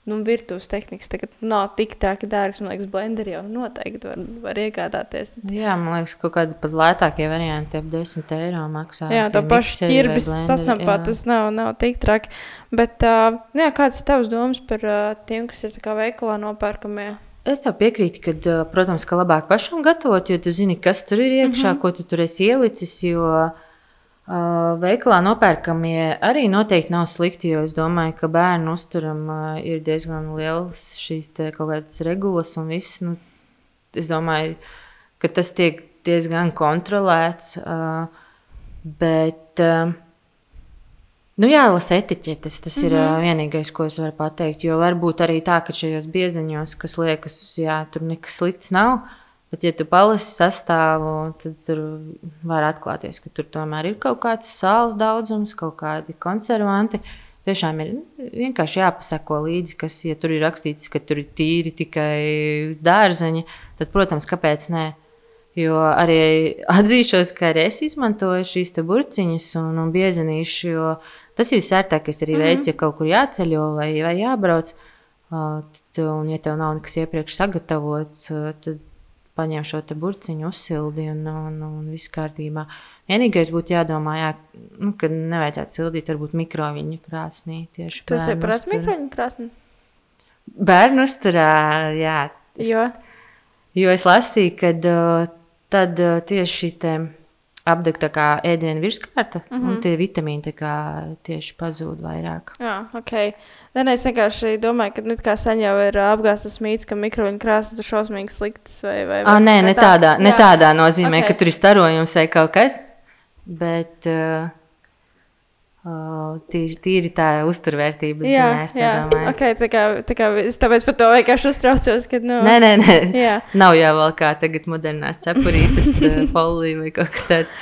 nu, virtuves tehnikas tagad nav tik traki dārgas. Man liekas, blenderi jau noteikti var, var iegādāties. Jā, man liekas, ka kaut kādi pat lētākie varianti ap 10 eiro maksā. Jā, tā paša ķirbis sasnampāt, tas nav, nav tik traki. Bet, uh, jā, kāds ir tavs domas par uh, tiem, kas ir veikalā nopērkamie? Es tev piekrītu, ka, protams, ka labāk pašam gatavot, jo tu zini, kas tur ir iekšā, mm -hmm. ko tu tur esi ielicis. Jo, veikalā nopērkamie arī noteikti nav slikti, jo es domāju, ka bērnu uzturam uh, ir diezgan liels šīs kaut kādas regulas un viss. Nu, es domāju, ka tas tiek diezgan kontrolēts. Uh, bet, uh, Nu, jālasa etiķetes. Tas mm -hmm. ir uh, vienīgais, ko es varu pateikt. Jo var būt arī tā, ka šajos bieziņos, kas liekas, jā, tur nekas slikts nav. Bet, ja tu palasi sastāvu, tad tur var atklāties, ka tur tomēr ir kaut kāds sāls daudzums, kaut kādi konservanti. Tiešām ir vienkārši jāpasako līdzi, kas, ja tur ir rakstīts, ka tur ir tīri tikai dārzeņi, tad, protams, kāpēc ne? Jo arī atzīšos, ka arī es izmantoju šīs burciņas un, un biezenīšu, jo tas ir visērtākais arī mm -hmm. veids, ja kaut kur jāceļo vai, vai jābrauc. Tad, un, ja tev nav nekas iepriekš sagatavots, tad paņem šo burciņu, uzsildi un, un, un viss kārtībā. Vienīgais būtu jādomā, jā, nu, ka nevajadzētu sildīt varbūt mikroviņu krāsnī. Tas ir prasa mikroviņu krāsnī? Bērnu uzturā, jā. Jo? Jo es lasīju, ka tad tieši šī apdegta kā ēdienu virskārta, mm -hmm. un tie vitamīni tieši pazūd vairāk. Jā, ok. Nē, es vienkārši domāju, ka nu, sen jau ir apgāztas mīts, ka mikroviņu krāsas ir šausmīgi sliktas. Vai, vai, vai, ah, nē, ne tā? tādā, ne tādā nozīmē, okay. ka tur ir starojums vai kaut kas. Bet, uh, Tīri, tīri tā uzturvērtības jā, ziņā. Es jā, domāju, okay, tā kā, tā kā es tāpēc par to vienkārši uztraucos. Kad, nu, nē, nē, nē. Jā. Nav jau vēl kā tagad modernās cepurītes, folija vai kaut kas tāds.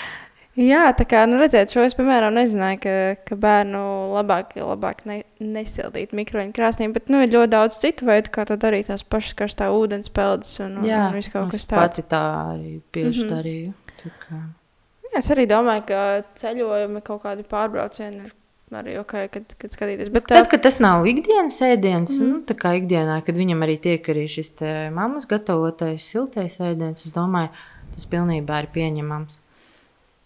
Jā, tā kā nu, redzēt, šo es, piemēram, nezināju, ka, ka bērnu labāk, labāk ne, nesildīt mikroņu krāsnī, bet nu, ir ļoti daudz citu veidu, kā to darīt. Tās pašas karstā ūdens peldas un, un, jā, un viss kaut kas tāds. Jā, tā arī bieži mm -hmm. darīju. Es arī domāju, ka ceļojumi kaut kādi pārbraucieni ir arī ok, kad, kad skatīties. Bet, Tad, kad tas nav ikdienas ēdiens, mm. nu, tā kā ikdienā, kad viņam arī tiek arī šis mammas gatavotais siltais ēdiens, es domāju, tas pilnībā ir pieņemams.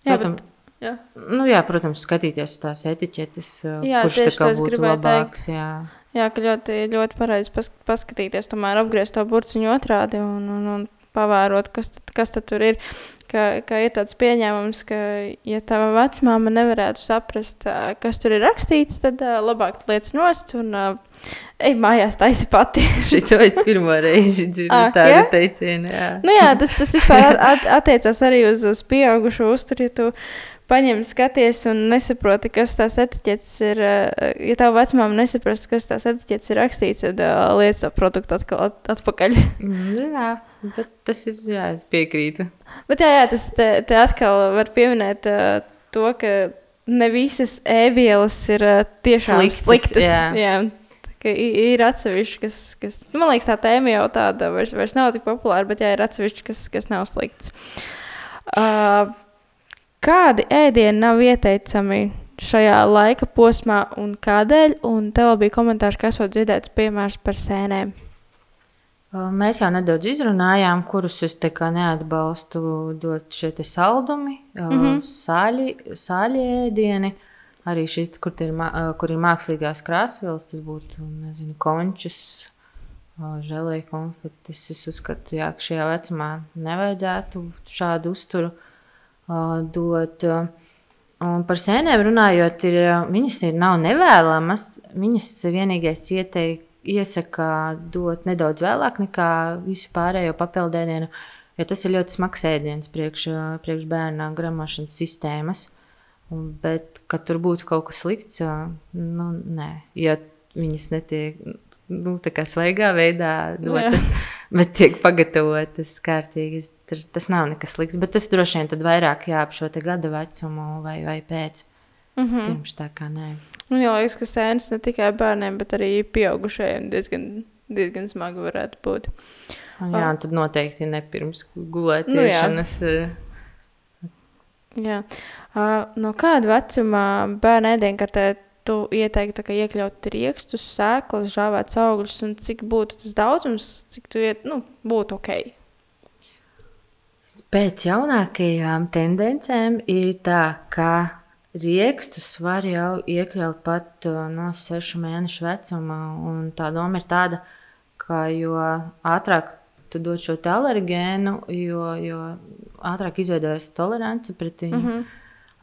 Jā, protams, bet, jā. Nu, jā, protams, skatīties tās etiķetes, jā, kurš tā kā būtu labāks. Teikt. Jā. jā, ka ļoti, ļoti pareizi pas, paskatīties, tomēr apgriezt to burciņu otrādi un, un, un pavērot, kas, tad, kas tad tur ir ka, ka ir tāds pieņēmums, ka, ja tava vecmāma nevarētu saprast, kas tur ir rakstīts, tad labāk lietas nost un ej mājās taisi pati. Šito es pirmo reizi dzirdu ah, tādu ja? teicienu. Jā. Nu jā, tas, tas vispār at, at, attiecās arī uz, uz pieaugušo uzturu, ja paņem, skaties un nesaproti, kas tās etiķetes ir. Ja tev vecmāma nesaprastu, kas tās etiķetes ir rakstīts, tad uh, liec to produktu atkal at, atpakaļ. Mm, jā, bet tas ir, jā, es piekrītu. Bet jā, jā tas te, te atkal var pieminēt uh, to, ka ne visas ēvielas ir uh, tiešām sliktas. sliktas jā. Jā. Ir atsevišķi, kas, kas, man liekas, tā tēma jau tāda vairs, vairs nav tik populāra, bet jā, ir atsevišķi, kas, kas nav slikts. Uh, Kādi ēdieni nav ieteicami šajā laika posmā un kādēļ? Un tev bija komentārs, kas esot dzirdēts piemērs par sēnēm. Mēs jau nedaudz izrunājām, kurus es neatbalstu dot šie saldumi, mm -hmm. sāļi, sāļi ēdieni. Arī šis, kur ir, kur ir mākslīgās krāsvielas, tas būtu nezinu, končus, žēlēja konfektis. Es uzskatu, jā, ka šajā vecumā nevajadzētu šādu uzturu dot. Un par sēnēm runājot, ir, viņas ir nav nevēlamas. Viņas vienīgais ieteik, iesaka dot nedaudz vēlāk nekā visu pārējo papildēdienu, jo tas ir ļoti smags ēdiens priekš, priekš bērna gramošanas sistēmas. Bet, kad tur būtu kaut kas slikts, nu, nē, ja viņas netiek nu, tā kā svaigā veidā dotas. Jā bet tiek pagatavotas kārtīgi. Tas nav nekas slikts, bet tas droši vien vairāk jāap šo gada vecumu vai, vai pēc. Mm -hmm. Pirms tā kā nē. Man liekas, ka sēnes ne tikai bērniem, bet arī pieaugušajiem diezgan, diezgan smagi varētu būt. Un, jā, un tad noteikti ne pirms gulēšanas. Nu, jā. jā. Uh, no kāda vecuma bērna ēdienkartē tu ieteiktu iekļaut rīkstus, sēklas, žāvētas augļus, un cik būtu tas daudzums, cik tu iet, nu, būtu ok? Pēc jaunākajām tendencēm ir tā, ka rīkstus var jau iekļaut pat uh, no sešu mēnešu vecuma. Tā doma ir tāda, ka jo ātrāk tu dod šo alergēnu, jo, jo ātrāk izveidojas tolerance pret viņu. Mm -hmm.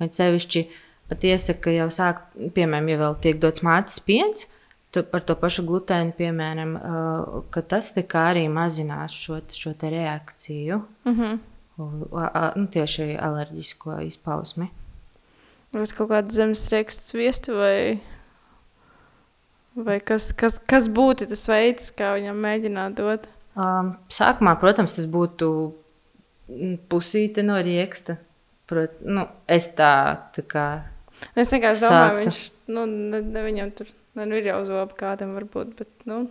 Un sevišķi uh, pat iesaka jau sākt, piemēram, ja vēl tiek dots mātes piens. Par to pašu glutēnu, piemēram, uh, ka tas arī mazinās šo, šo reakciju, mm -hmm. uh, uh, nu, tieši alerģisko izpausmi. Vai kaut kāda zemes riekstu sviestu vai, vai kas, kas, kas būtu tas veids, kā viņam mēģināt dot? Um, sākumā, protams, tas būtu pusīte no rieksta. Prot, nu, es tā, tā kā. Es vienkārši domāju, Sāktu. viņš nu, ne, ne viņam tur ne, nu, ir jau zoba kādam varbūt, bet, nu,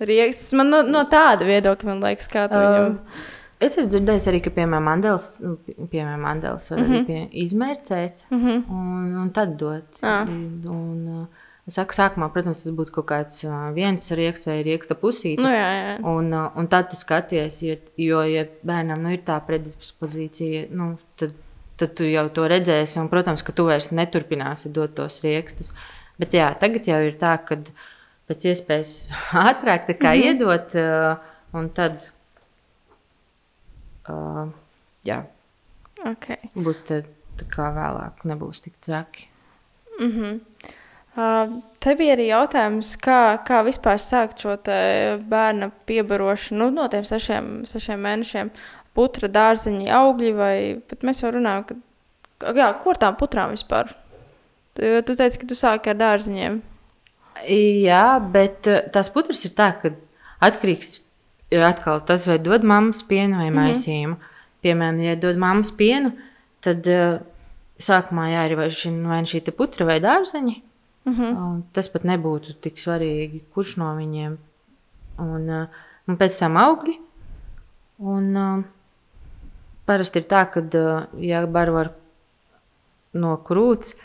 rieksts. Man no, no tāda viedokļa, man liekas, kā tu viņam. Um, es esmu dzirdējis arī, ka, piemēram, Mandels, nu, pie- piemēram, Mandels var mm -hmm. pie, izmērcēt Mm -hmm. un, un tad dot. Ā. Un, uh, es saku, sākumā, protams, tas būtu kaut kāds uh, viens rieksts vai rieksta pusīte. Nu, jā, jā. Un, uh, un tad tu skaties, jo, jo ja bērnam nu, ir tā predispozīcija, nu, tad, tad tu jau to redzēsi. Un, protams, ka tu vairs neturpināsi dot tos rīkstus. Bet jā, tagad jau ir tā, ka pēc iespējas ātrāk tā mm -hmm. iedot, uh, un tad uh, jā, Okay. būs te, tā kā vēlāk, nebūs tik traki. Mm -hmm. uh, te bija arī jautājums, kā, kā vispār sākt šo te bērna piebarošanu nu, no tiem sešiem, sešiem mēnešiem. Putra, dārziņa, augļi, vai bet mēs jau runājam, ka, jā, kur tām putrām vispār? Tu, tu teici, ka tu sāki ar dārziņiem. Jā, bet uh, tās putras ir tā, ka atkarīgs ir atkal tas, vai dod mammas pienu vai maisījumu. Mm -hmm. Piemēram, ja dod mammas pienu, tad uh, sākumā jāierobežina vai nu šī te putra vai dārzeņi. Mm -hmm. Tas pat nebūtu tik svarīgi, kurš no viņiem. Un, uh, un pēc tam augļi. Un, uh, parasti ir tā, ka, uh, ja baro ar no krūts,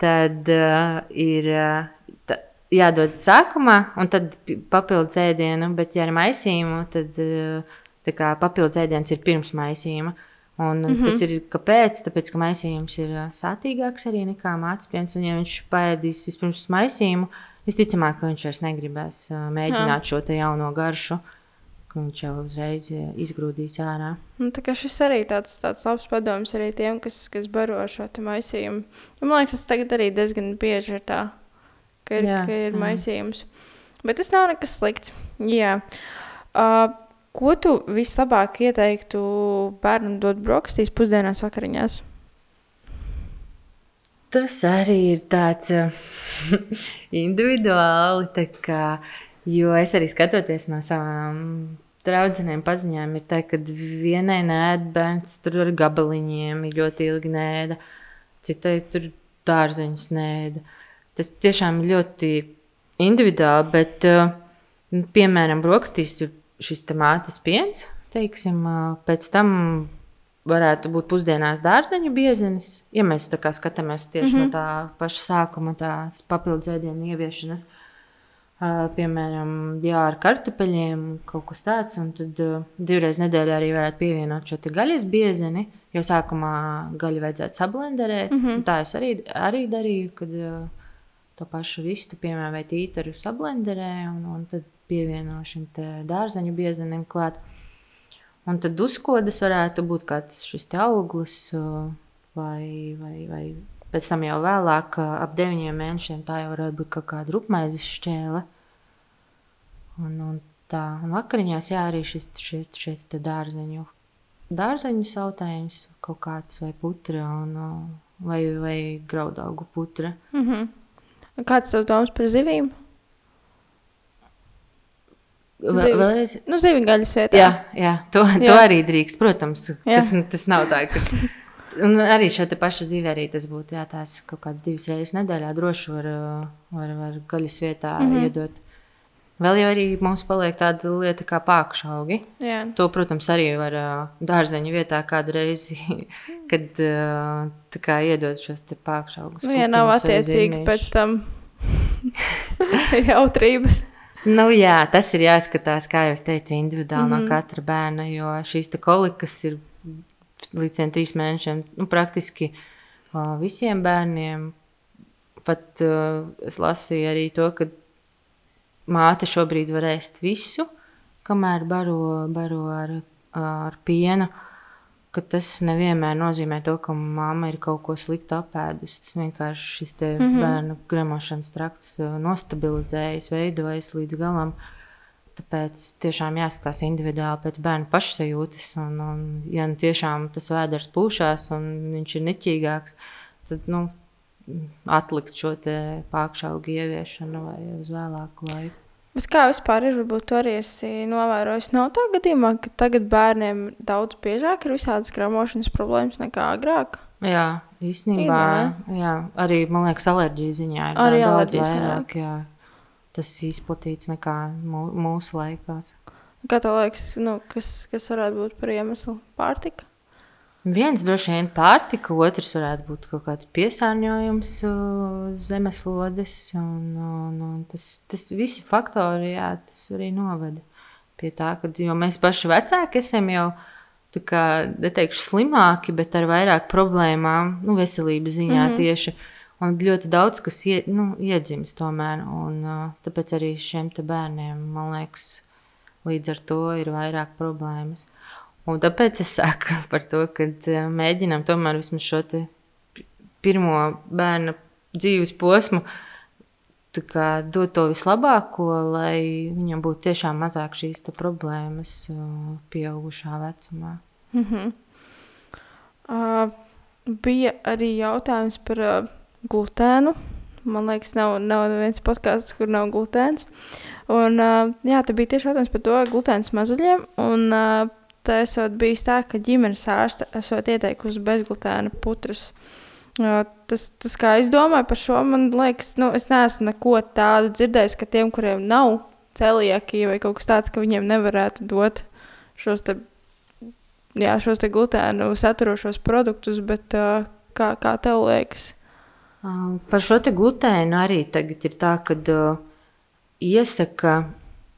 tad uh, ir uh, ta, jādod sākumā, un tad pi- papildus ēdienu, bet, ja ar maisījumu, tad uh, tā papildus ēdiens ir pirms maisījuma. Un mm -hmm. tas ir kāpēc? Tāpēc, ka maisījums ir sātīgāks arī nekā mācības piens. Un, ja viņš paēdīs vispirms maisījumu, visticamāk, ka viņš vairs negribēs ā, mēģināt šo te jauno garšu, ka viņš jau uzreiz ā, izgrūdīs ārā. Nu, šis arī tāds, tāds labs padoms arī tiem, kas, kas baro šo maisījumu. Jo, man liekas, tas tagad arī diezgan bieži ir tā, ka ir, Jā, ka ir maisījums. Bet tas nav nekas slikts. Jā. Uh, ko tu vislabāk ieteiktu bērnam dot brokastīs pusdienās vakariņās? Tas arī ir tāds uh, individuāli, tā kā, jo es arī skatoties no savām draudzenēm, paziņām, ir tā, ka vienai nēd bērns tur ar gabaliņiem, ir ļoti ilgi nēda, citai tur dārzeņus nēda. Tas tiešām ir ļoti individuāli, bet, uh, nu, piemēram, brokastīs ir šis te mātes piens, teiksim, uh, pēc tam varētu būt pusdienās dārzeņu biezenis, ja mēs tā kā skatāmies tieši mm -hmm. no tā paša sākuma, tās papildus ēdienu ieviešanas. Piemēram, jā, ar kartupeļiem kaut kas tāds, un tad divreiz nedēļā arī varētu pievienot šo gaļas biezeni, jo sākumā gaļu vajadzētu sablenderēt. Mm -hmm. Tā es arī, arī darīju, kad to pašu vistu, piemēram, vai tītaru sablenderēju, un, un tad pievienoju šim dārzeņu biezenim klāt. Un tad uzkodas varētu būt kāds šis auglis, vai, vai, vai pēc tam jau vēlāk, ap deviņiem mēnešiem, tā jau varētu būt kaut kāda rupmaizes šķēle. Un, un tā, un vakariņās jā, arī šis, šis, šis dārzeņu, dārzeņu sautējums kaut kāds vai putra, un, vai, vai graudaugu putra. Mm -hmm. Kāds tev domas par zivīm? Zivi. vēlreiz, Nu, zivju gaļas vietā. Jā, jā, to, jā. to arī drīkst. Protams, Jā. tas, tas nav tā, ka. Un arī šo te pašu zivi arī tas būtu. Jā, tās kaut kādas divas reizes nedēļā droši var, var, var gaļas vietā mm Mhm. -hmm. iedot. Vēl jau arī mums paliek tāda lieta kā pākšaugi. Jā. To, protams, arī var dārzeņu vietā kādu reizi, kad kā iedod šos te pākšaugus. Nu, ja nav attiecīgi pēc tam jautrības. Nu, jā, tas ir jāskatās, kā jau teicu, individuāli mm Mhm. -hmm. no katra bērna. Jo šīs kolikas ir līdz tiem trīs mēnešiem nu, praktiski uh, visiem bērniem. Pat uh, es lasīju arī to, ka māte šobrīd var ēst visu, kamēr baro, baro ar, ar pienu. ka Tas nevienmēr nozīmē to, ka mamma ir kaut ko sliktu apēdusi. Tas vienkārši šis mm. -hmm. bērnu gremošanas trakts uh, nostabilizējas, veidojas līdz galam. Tāpēc tiešām jāskatās individuāli pēc bērna pašsajūtas. Un, un, ja nu tiešām tas vēders pūšās un viņš ir neķīgāks, tad nu, atlikt šo pārišķaugu ieviešanu vai uz vēlāku laiku. Bet kā vispār ir? Varbūt arī esi novērojis, nav tā gadījumā, ka tagad bērniem daudz biežāk ir visādas gramošanas problēmas nekā agrāk. Jā, īstenībā jā, arī man liekas, alerģija ziņā ir Arī daudz vairāk. Jā. Tas izplatīts nekā mū- mūsu laikos. Kā tev liekas, nu, kas, kas varētu būt par iemeslu? Pārtika. Viens droši vien pārtika, otrs varētu būt kaut kāds piesārņojums uh, zemeslodes. Un, un, un tas, tas visi faktori, jā, tas arī novada pie tā, ka mēs paši vecāki esam jau. Kā, neteikšu slimāki, bet ar vairāk problēmām, nu, veselības ziņā mm -hmm. tieši. Un ļoti daudz kas ie, nu, iedzimst tomēr. Un, tāpēc arī šiem bērniem, man liekas, līdz ar to ir vairāk problēmas. Un tāpēc es saku par to, ka mēģinām tomēr vismaz šo pirmo bērna dzīves posmu dot to vislabāko, lai viņam būtu tiešām mazāk šīs problēmas pieaugušā vecumā. Mhm. Uh, bija arī jautājums par uh, glutēnu. Man liekas, nav, nav viens podkāsts, kur nav glutēns. Un, uh, jā, tā bija tieši jautājums par to glutēnu mazuļiem. Un, uh, tā esot bijis tā, ka ģimenes ārste esot ieteikusi bezglutēna putras. Uh, tas, tas, kā es domāju par šo, man liekas, nu, es neesmu neko tādu dzirdējis, ka tiem, kuriem nav celiakija vai kaut kas tāds, ka viņiem nevarētu dot šos te jā, šos te glutēnu saturošos produktus, bet uh, kā, kā tev liekas? Par šo glutēnu arī tagad ir tā, ka iesaka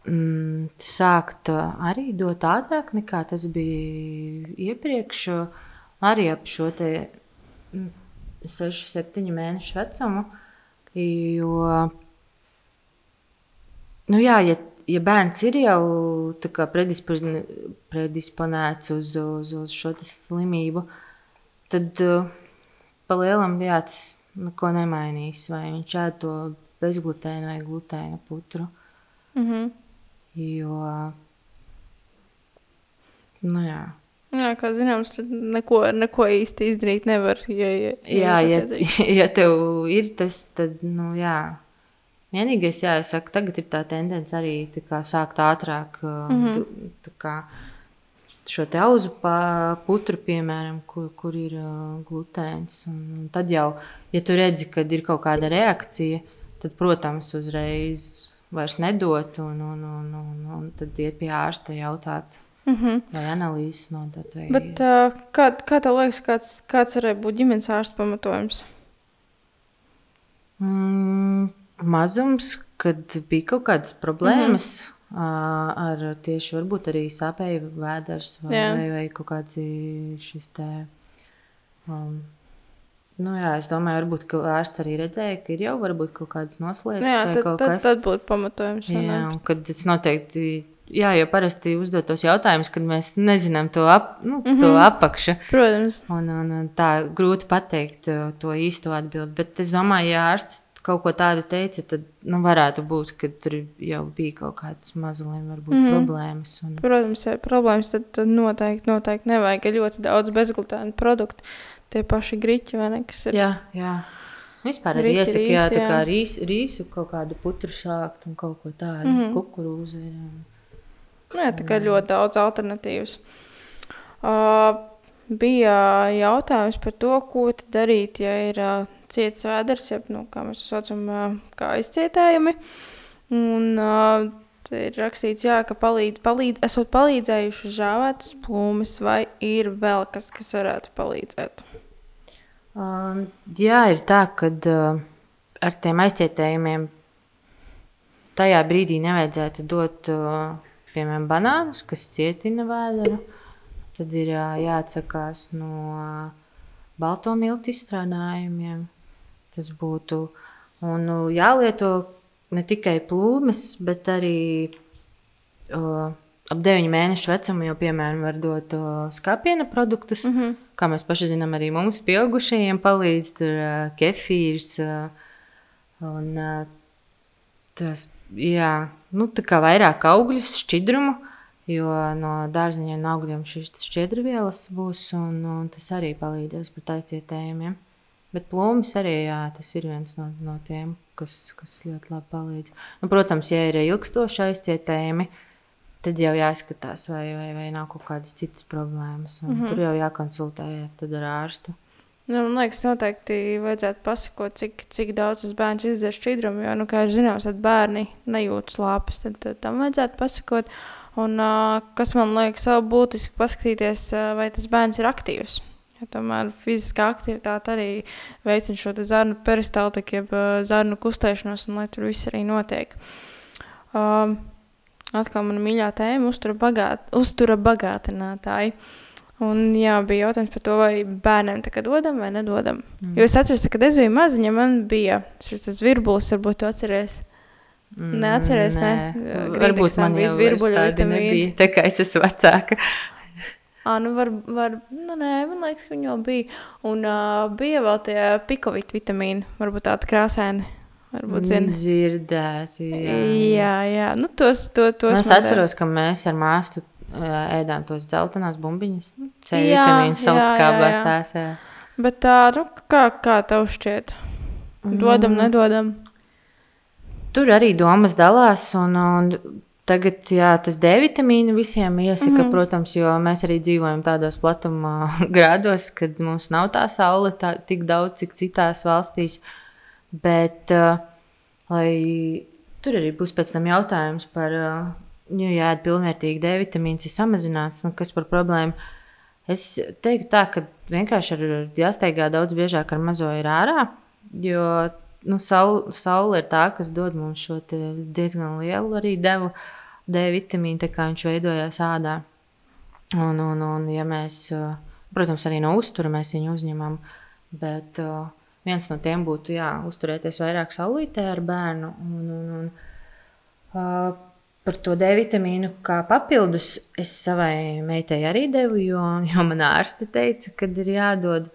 mm, sākt arī dot ātrāk nekā tas bija iepriekš. Arī ap šo te mm, 6, 7 mēnešu vecumu. Jo, nu jā, ja, ja bērns ir jau predisponēts uz, uz, uz šo slimību, tad pa lielam jā, tas neko nemainīs. Vai viņš ēd to bezglutēnu vai glutēnu putru. Mm -hmm. Jo, nu jā. Jā, kā zināms, neko, neko īsti izdarīt nevar. Ja, ja, Jā, ja, ja tev ir tas, tad, nu, jā. Vienīgais, jā, es saku, tagad ir tā tendence arī tā kā, sākt ātrāk mm. -hmm. kā, šo auzu putru, piemēram, kur, kur ir uh, glutēns. Un, tad jau, ja tu redzi, ka ir kaut kāda reakcija, tad, protams, uzreiz vairs nedot, un, un, un, un, un tad iet pie ārsta jautāt, Mhm. vai analīzes nodot. Vai... Bet, uh, kā, kā tev liekas, kāds, kāds varētu būt ģimenes ārsta pamatojums? Mm, mazums, kad bija kaut kādas problēmas mm -hmm. Ar tieši varbūt arī sāpēju vēders vai, Jā. vai, vai kaut kāds šis te. Um, Nu jā, es domāju, varbūt, ka ārsts arī redzēja, ka ir jau varbūt kaut kādas noslēdzas Jā, tad, kaut tad, kas tad būtu pamatojums. Jā, un kad tas noteikti, jā, jo parasti uzdot tos jautājumus, kad mēs nezinām to, ap, nu, mm -hmm. to apakšu. Protams. Un, un, un tā grūti pateikt uh, to īsto atbildi. Bet es domāju, ja ārsts kaut ko tādu teica, tad nu, varētu būt, ka tur jau bija kaut kādas mazliet varbūt, mm. -hmm. problēmas. Un, Protams, ja ir problēmas, tad, tad noteikti, noteikti nevajag ir ļoti daudz bezglutēnu produktu. Tie paši griķi vai ne, ir. jā, jā. Vispār Riķi, iesaka, jā, rīsi, tā jā. kā rīsu, rīsu kaut kādu putru sākt un kaut ko tādu. Mm. -hmm. Kukurūza ir. Un... Nu, jā, tā kā ļoti daudz alternatīvas. Uh, bija jautājums par to, ko darīt, ja ir ciets vēders, jeb, nu, kā mēs to saucam, kā izcietējumi. Un, uh, ir rakstīts, jā, ka palīdz, palīdz, esot palīdzējuši žāvētas plūmes, vai ir vēl kas, kas varētu palīdzēt. Um, jā, ir tā, ka uh, ar tiem aizcietējumiem tajā brīdī nevajadzētu dot, uh, piemēram, banānus, kas cietina vēderu. Tad ir jāatsakās no balto miltu izstrādājumiem. Tas būtu un, uh, jālieto ne tikai plūmes, bet arī uh, ap 9 mēnešu vecumu jau, piemēram, var dot uh, skāpiena produktus. Mm -hmm. Kā mēs paši zinām, arī mums, pieaugušajiem, palīdz tur uh, kefīrs. Uh, un, uh, tas, jā, nu, tā kā vairāk augļus, šķidrumu, jo no dārziņiem un augļiem šīs šķiedrvielas būs, un, un tas arī palīdzēs pret aizcietējumiem. Bet plūmis arī jā, tas ir viens no, no tiem, kas, kas ļoti labi palīdz. Nu, protams, ja ir ilgstoši aizcietējumi, tad jau jāskatās, vai, vai, vai nav kaut kādas citas problēmas. Mm -hmm. Tur jau jākonsultējas ar ārstu. Nu, man liekas, noteikti vajadzētu pasakot, cik, cik daudz tas bērns izdzer šķidrumu. Jo, nu, kā jūs zināt, tad bērni nejūt slāpes. Tad, tad tam vajadzētu pasakot. Un, kas man liekas, vēl būtiski paskatīties, vai tas bērns ir aktīvs. Ja tomēr fiziskā aktivitāte arī veicina šo zarnu peristaltiku, jeb zarnu kustēšanos, un lai tur viss arī notiek. Um, atkal mana mīļā tēma - uztura, bagāt, uztura bagātinātāji. Un jā, bija jautājums par to, vai bērniem tā kā dodam vai nedodam. Mm. Jo es atceros, ka, kad es biju maziņa, man bija šis virbulis, varbūt tu atceries. Mm, Neatceries, nē. ne? Varbūt man bija virbuļu vitamīni. Tā kā es esmu vecāka. À, nu var, var, nu nē, man liekas, ka viņi jau bija. Un uh, bija vēl tie pikovīti vitamīni, varbūt tādi krāsaini. Varbūt zini. Dzirdēti, jā. Jā, jā. Nu, tos, to, tos nu, es atceros, ka mēs ar māstu ēdām tos dzeltenās bumbiņas. C vitamīnu saldskābās tās. Jā. Bet tā, nu, kā, kā tev šķiet? Dodam, mm. nedodam? Tur arī domas dalās, un, un Tagad jā, tas D vitamīna visiem iesaka, mm -hmm. protams, jo mēs arī dzīvojam tādos platuma grādos, kad mums nav tā saule tā, tik daudz, cik citās valstīs. Bet uh, lai, tur arī būs pēc tam jautājums par, uh, ja ēd pilnvērtīgi D vitamīns ir samazināts, nu, kas par problēmu. Es teiktu tā, ka vienkārši ir jāsteigā daudz biežāk ar mazo ir ārā, jo nu, saule, saule ir tā, kas dod mums šo diezgan lielu arī devu. D vitamīnu, kā viņš veidojās ādā. Un, un, un, ja mēs, protams, arī no uztura mēs viņu uzņemam, bet uh, viens no tiem būtu jā, uzturēties vairāk saulītē ar bērnu. Un, un, un, uh, par to D vitamīnu kā papildus es savai meitai arī devu, jo, jo man ārste teica, ka ir jādod.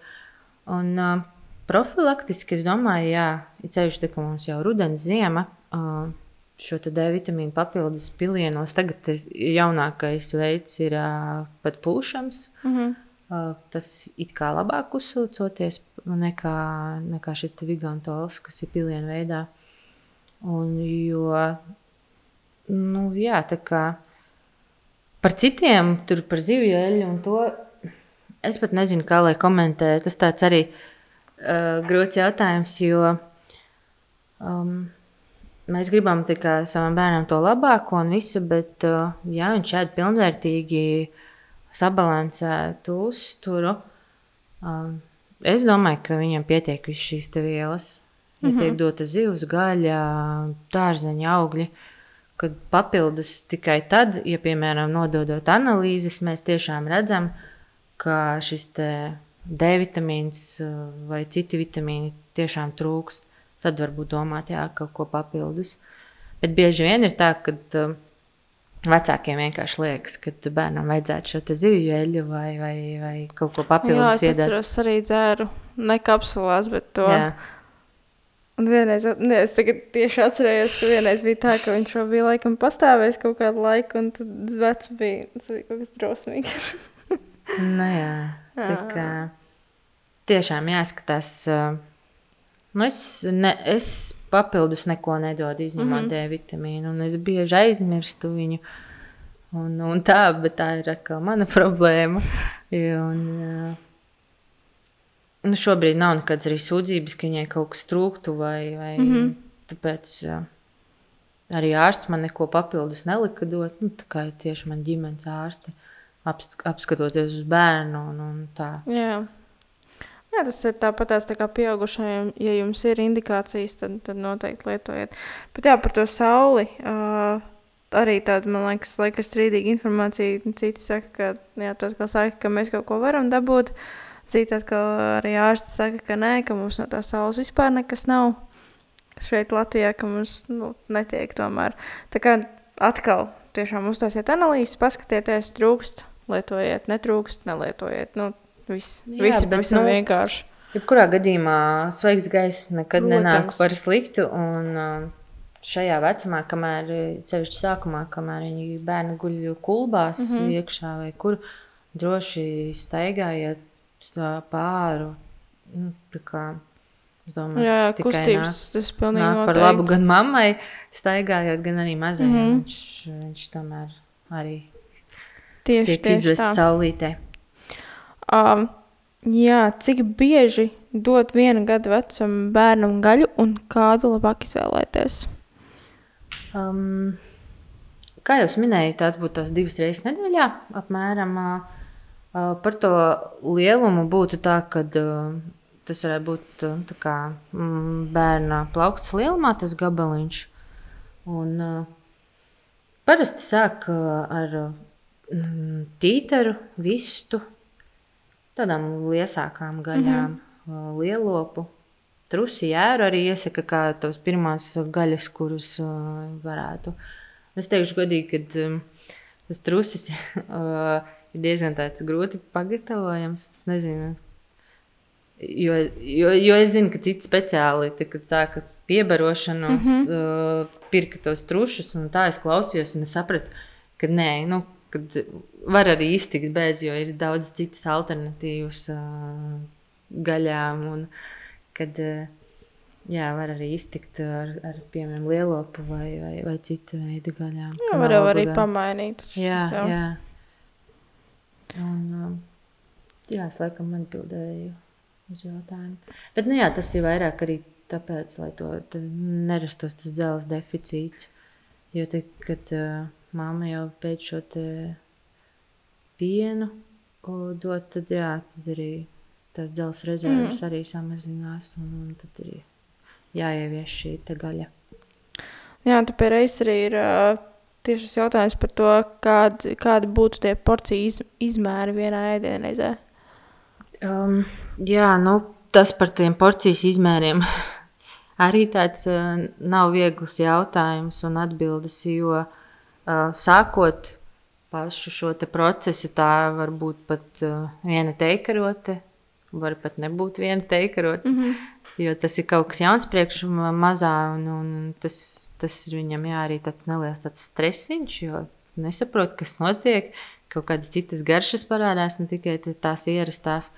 Un, uh, profilaktiski es domāju, jā, ir ceļš, ka mums jau rudens, ziema. Uh, šo D vitamīnu papildus pilienos. Tagad tas jaunākais veids ir uh, pat pūšams. Mm -hmm. uh, tas it kā labāk uzsūcoties nekā, nekā šis vigantols, kas ir pilienu veidā. Un, jo, nu, jā, tā kā par citiem, tur par zivju eļļu un to, es pat nezinu, kā lai komentē. Tas tāds arī uh, grūts jautājums, jo um, mēs gribam tikai savam bērnam to labāko un visu, bet, uh, ja viņš ēd pilnvērtīgi sabalansētu uzturu, um, es domāju, ka viņam pietiek visas šīs vielas. Ja mm -hmm. tiek dota zivs, gaļa, dārzeņa augļi, kad papildus tikai tad, ja, piemēram, nododot analīzes, mēs tiešām redzam, ka šis D vitamīns uh, vai citi vitamīni tiešām trūkst tad varbūt domāt, jā, kaut ko papildus. Bet bieži vien ir tā, ka uh, vecākiem vienkārši liekas, ka bērnam vajadzētu šo zivju eļļu vai, vai, vai kaut ko papildus. Jā, es atceros arī dzēru, ne kapsulās, bet to. Jā. Un vienreiz, ne, es tieši atcerējos, ka vienreiz bija tā, ka viņš jau bija laikam pastāvējis kaut kādu laiku, un tad vecs bija, bija kaut kas drausmīgs. nu jā, tā kā tiešām jāskatās. Nu es, ne, es papildus neko nedodu, izņemot mm -hmm. D vitamīnu, un es bieži aizmirstu viņu. Un, un tā, bet tā ir atkal mana problēma. Un, nu, šobrīd nav nekādas arī sūdzības, ka viņai kaut kas trūktu, vai, vai mm -hmm. tāpēc arī ārsts man neko papildus nelika dot. Nu, tā kā tieši man ģimenes ārste apskatoties uz bērnu un, un tā. Yeah. Jā, tas ir tāpat tā kā pieaugušajiem. Ja jums ir indikācijas, tad, tad noteikti lietojiet. Bet jā, par to sauli. Uh, arī tāda, man liekas, laika strīdīga informācija. Citi saka, ka, jā, saka, ka mēs kaut ko varam dabūt. Citi atkal arī ārsti saka, ka nē, ka mums no tā saules vispār nekas nav. Šeit Latvijā, ka mums nu, netiek tomēr. Tā kā atkal tiešām uztaisiet analīzes, paskatieties, trūkst, lietojiet, netrūkst, nelietojiet. Nu, Viss, viss ir pavisam nu, vienkārši. Jebkurā gadījumā svaigs gaiss nekad Protams. nenāk par sliktu. Un, uh, šajā vecumā, kamēr ceļš sākumā, kamēr viņi bērni guļ kulbās mm -hmm. iekšā vai kur, droši staigājiet pāri nu, es domāju, Jā, tas kustības nāk, tas pilnīgi nāk par noteikti. labu gan mammai, staigājot, gan arī mazajam. Mm Mhm. -hmm. viņš, viņš tomēr arī Tieši, tiek tā. saulītē. Um, jā, cik bieži dot viena gada vecuma bērnam gaļu un kādu labāk izvēlēties? Um, kā jau minēju, tās būtu tās divas reizes nedēļā. Apmēram uh, par to lielumu būtu tā, ka uh, tas varētu būt kā, mm, bērna plaukts lielumā, tas gabaliņš. Un, uh, parasti sāk uh, ar mm, tīteru, vistu, tādām liesākām gaļām, mm -hmm. lielopu. Trusi jēru arī iesaka, kā tās pirmās gaļas, kuras uh, varētu. Es teikšu, godīgi, ka um, tas trusis uh, ir diezgan grūti pagatavojams. Es nezinu, jo, jo, jo es zinu, ka citi speciāli, te, kad sāka piebarošanos, mm -hmm. uh, pirka tos trušus, un tā es klausījos, un es sapratu, ka nē, nu, kad var arī iztikt bez, jo ir daudz citas alternatīvas uh, gaļām. Un, kad, uh, jā, var arī iztikt ar, ar piemēram, lielopu vai, vai, vai citu veidu gaļām. Jā, var arī obligāti. pamainīt. Jā, jau- jā. Un, um, jā, es laikam atbildēju uz jautājumu. Bet nu, jā, tas ir vairāk arī tāpēc, lai to nerastos tas dzelzs deficīts. Jo tad, kad uh, mamma jau pēc šo te pienu o, dod, tad, jā, tad arī tās dzelzs rezerves mm. arī samazinās. Un, un tad arī jāievieš šī te gaļa. Jā, tā pie reizes arī ir uh, tieši šis jautājums par to, kādi, kādi būtu tie porciju iz, izmēri vienā ēdienreizē. Um, jā, nu, tas par tiem porcijas izmēriem arī tāds uh, nav viegls jautājums un atbildes, jo uh, sākot pašu šo procesu, tā var būt pat uh, viena teikarote, var pat nebūt viena teikarote, mm -hmm. jo tas ir kaut kas jauns priekš ma- mazā, un, un tas, tas ir viņam jā, arī tāds neliels tāds stresiņš, jo nesaprot, kas notiek, kaut kādas citas garšas parādās, ne tikai tās ierastās.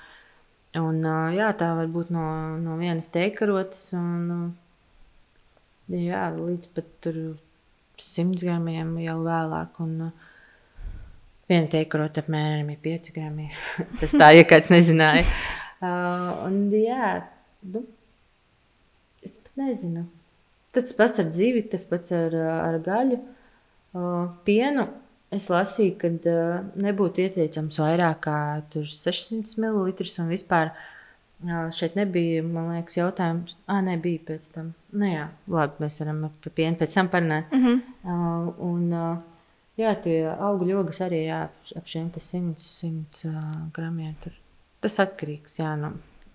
Un, ā, jā, tā var būt no, no vienas teikarotes, un jā, līdz pat tur 100 gramiem jau vēlāk. Un, ā, viena teikarote apmēram ir 5 grami. Tas tā, ja kāds nezināja. Uh, un, jā, nu, es pat nezinu. Tas pats ar zivi, tas pats ar, ar gaļu, uh, pienu. Es lasīju, ka uh, nebūtu ieteicams vairāk kā tur 600 ml. un vispār uh, šeit nebija, man liekas, jautājums. Ah, nē, bija pēc tam. Nu, jā, labi, mēs varam par pienu pēc tam parunāt. Mm -hmm. Uh, un, uh, jā, tie augļu ogas arī jā, ap šiem 100, 100 uh, gramiem. Tur. Tas atkarīgs. Jā, nu,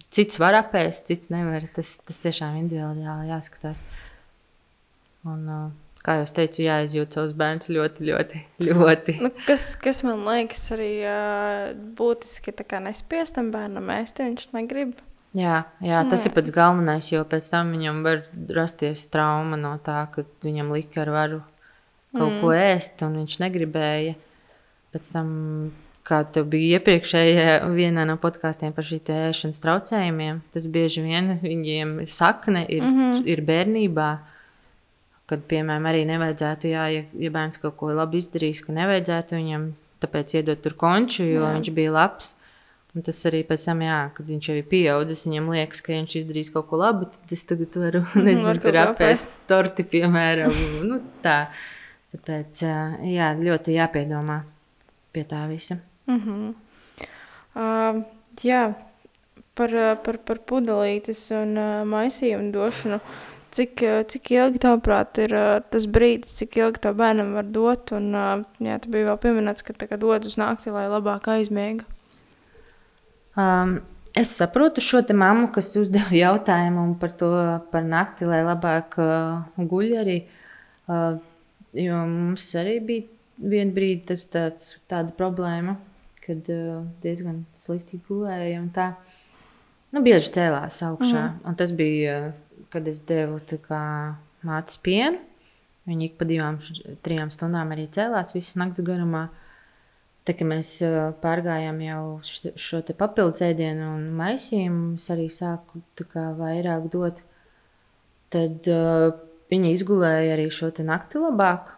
cits var apēst, cits nevar. Tas, tas tiešām individuāli jāskatās. Un, uh, kā jau teicu, jāizjūt savus bērnus ļoti, ļoti, ļoti. Nu, kas, kas man liekas arī uh, būtiski, tā kā nespiestam bērnam ēst, ja viņš negrib. Jā, jā, tas Jā. ir pats galvenais, jo pēc tam viņam var rasties trauma no tā, ka viņam lika ar varu kaut mm. ko ēst, un viņš negribēja. Pēc tam, kā tev bija iepriekšējā vienā no podkāstiem par šīm ēšanas traucējumiem, tas bieži vien viņiem sakne ir, mm -hmm. ir bērnībā. Kad, piemēram, arī nevajadzētu, jā, ja, ja bērns kaut ko labi izdarījis, ka nevajadzētu viņam tāpēc iedot tur konču, jo jā. viņš bija labs. Un tas arī pēc tam, jā, kad viņš jau ir pieaudzis, viņam liekas, ka viņš izdarīs kaut ko labu, tad es tagad varu, nezinu, var ko apēst torti, piemēram. nu, tā. Tāpēc, jā, ļoti jāpiedomā pie tā visa. Mm -hmm. uh, jā, par, par, par pudelītes un uh, maisījumu došanu. Cik, ā, cik ilgi, tavuprāt, ir uh, tas brīdis, cik ilgi to bērnam var dot? Un, uh, jā, tu biji vēl pieminēts, ka tā kā dod uz nakti, lai labāk aizmiega. Um, es saprotu šo te mammu, kas uzdeva jautājumu par to par nakti, lai labāk uh, guļ arī. Uh, jo mums arī bija viena brīdi tas tāds, tāda problēma, kad uh, diezgan slikti gulēja un tā. Nu, bieži cēlās augšā. Mm. Un tas bija, uh, kad es devu mātes pienu. Viņa ik pa divām, trijām stundām arī cēlās visas nakts garumā. Tā kā mēs pārgājām jau šo papildus ēdienu un maisījumu, es arī sāku kā vairāk dot. Tad uh, viņa izgulēja arī šo nakti labāk.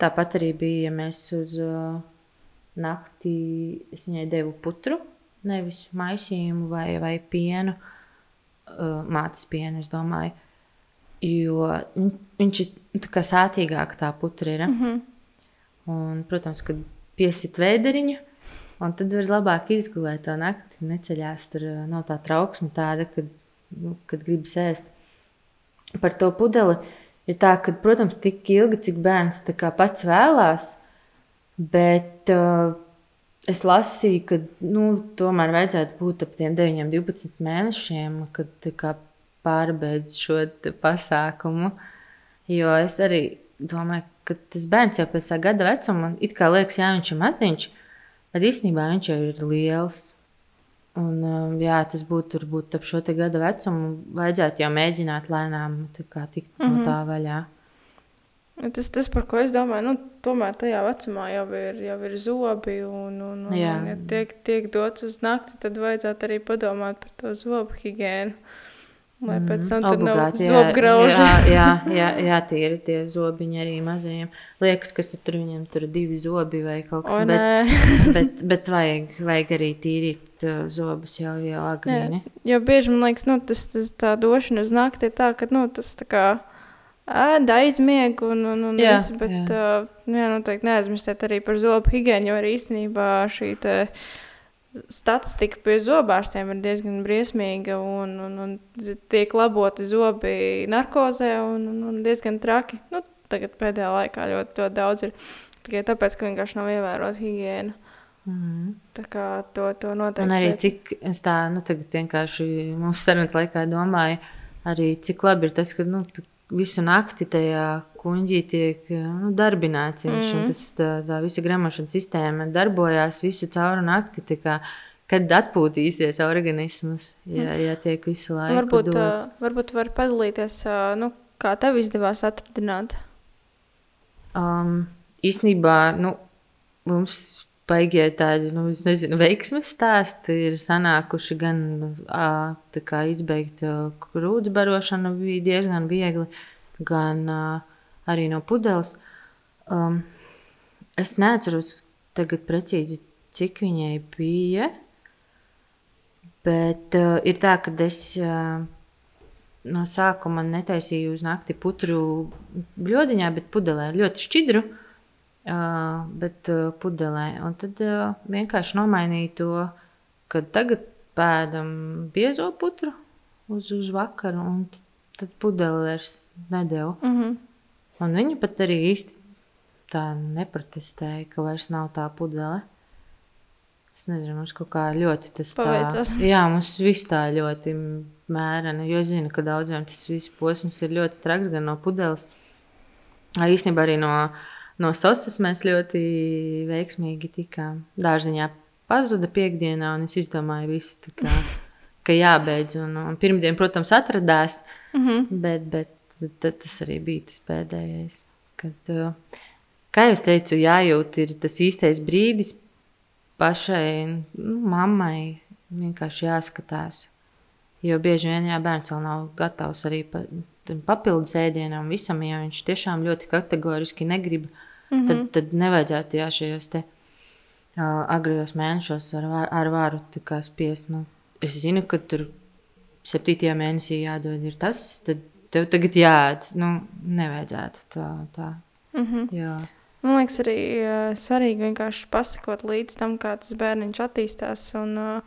Tāpat arī bija, ja mēs uz uh, nakti, es viņai devu putru, nevis maisījumu vai, vai pienu, uh, mātes pienu, es domāju. Jo viņ- viņš ir tā kā sātīgāk tā putra ir. Mm -hmm. Un, protams, kad piesit vēderiņu, un tad var labāk izgulēt to nakti. Neceļās tur uh, nav tā trauksme tāda, kad, nu, kad gribas ēst. Par to pudeli ir tā, ka, protams, tik ilgi, cik bērns pats vēlās, bet uh, es lasīju, ka nu, tomēr vajadzētu būt ap tiem 9, 12 mēnešiem, kad pārbeidz šo pasākumu. Jo es arī domāju, ka tas bērns jau pēc tā gada vecuma, it kā liekas, jā, viņš ir maziņš, bet īstenībā viņš jau ir liels. Un, um, jā, tas būtu varbūt ap šo gada vecumu. Vajadzētu jau mēģināt lēnām tikt mm -hmm. no tā vaļā. Tas, tas, par ko es domāju, nu, tomēr tajā vecumā jau ir, jau ir zobi. Un, un, un, Jā. un ja tiek, tiek dots uz nakti, tad vajadzētu arī padomāt par to zobu higiēnu. Lai pēc tam tur nav Obligāti, jā. Jā, jā, jā, tie ir tie zobiņi arī mazajiem. Liekas, ka tur viņam tur divi zobi vai kaut kas tāds. Bet, bet, bet vajag, vajag arī tīrīt uh, zobus jau, jau agrīni. Jo bieži man liekas, nu, tas, tas tā došana uz nakti ir tā, ka nu, tas tā kā ēda aizmieg un, un, un Jā, viss, bet jā. Uh, jā, noteikti neaizmirstiet arī par zobu higiēnu, jo arī īstenībā šī te statistika pie zobārstiem ir diezgan briesmīga un, un, un tiek laboti zobi narkozē un, un, un diezgan traki. Nu, tagad pēdējā laikā ļoti, ļoti daudz ir tikai tāpēc, ka vienkārši nav ievērota higiēna. Mm. Tā kā to, to noteikti. Un arī cik es tā, nu, tagad vienkārši mūsu sarunas laikā domāju, arī cik labi ir tas, ka nu, tu visu nakti tajā kuģī tiek nu, darbināts. Mm. tas, tā, tā visa gramošanas sistēma darbojās visu cauru nakti. Kā, kad atpūtīsies organisms, ja, ja tiek visu laiku Varbūt, dots. uh, varbūt var padalīties, uh, nu, kā tev izdevās atradināt. Um, īsnībā nu, mums paigie tādi, nu, es nezinu, veiksmes stāsti ir sanākuši gan kā izbeigt krūts barošanu bija diezgan viegli, gan arī no pudeles. Um, es neatceros tagad precīzi, cik viņai bija, bet uh, ir tā, ka es uh, no sākuma netaisīju uz nakti putru bļodiņā, bet pudelē ļoti šķidru. Uh, bet pudelē. Un tad vienkārši nomainīju to, ka tagad pēdam biezo putru uz, uz vakaru, un tad pudeli vairs nedēļu. Mm -hmm. Un viņa pat arī īsti tā neprotestēja, ka vairs nav tā pudele. Es nezinu, mums kaut kā ļoti tas tā. Paveicās. Jā, mums viss tā ļoti mērena, jo es zinu, ka daudziem tas viss posms ir ļoti traks, gan no pudeles. Īstenībā arī no, no sosas mēs ļoti veiksmīgi tikām. Dārziņā pazuda piekdienā, un es izdomāju, viss, tā kā, ka jābeidz. Un, un pirmdien, protams, atradās, Mm -hmm. bet, bet tas arī bija tas pēdējais. Kad, uh, kā jau teicu, jājūt, ir tas īstais brīdis pašai nu, mammai vienkārši jāskatās. Jo bieži vien jā, bērns vēl nav gatavs arī pa, papildus ēdienam, visam, ja viņš tiešām ļoti kategoriski negrib. Mm -hmm. tad, tad nevajadzētu jā, šajos te, uh, agrijos mēnešos ar, ar kā spiest. Nu, es zinu, ka tur septītajā mēnesī jādod ir tas, tad tev tagad jāēd. Nu, nevajadzētu tā. tā. Mm -hmm. Jā. Man liekas, arī uh, svarīgi vienkārši pasakot līdz tam, kā tas bērniņš attīstās. Un, uh,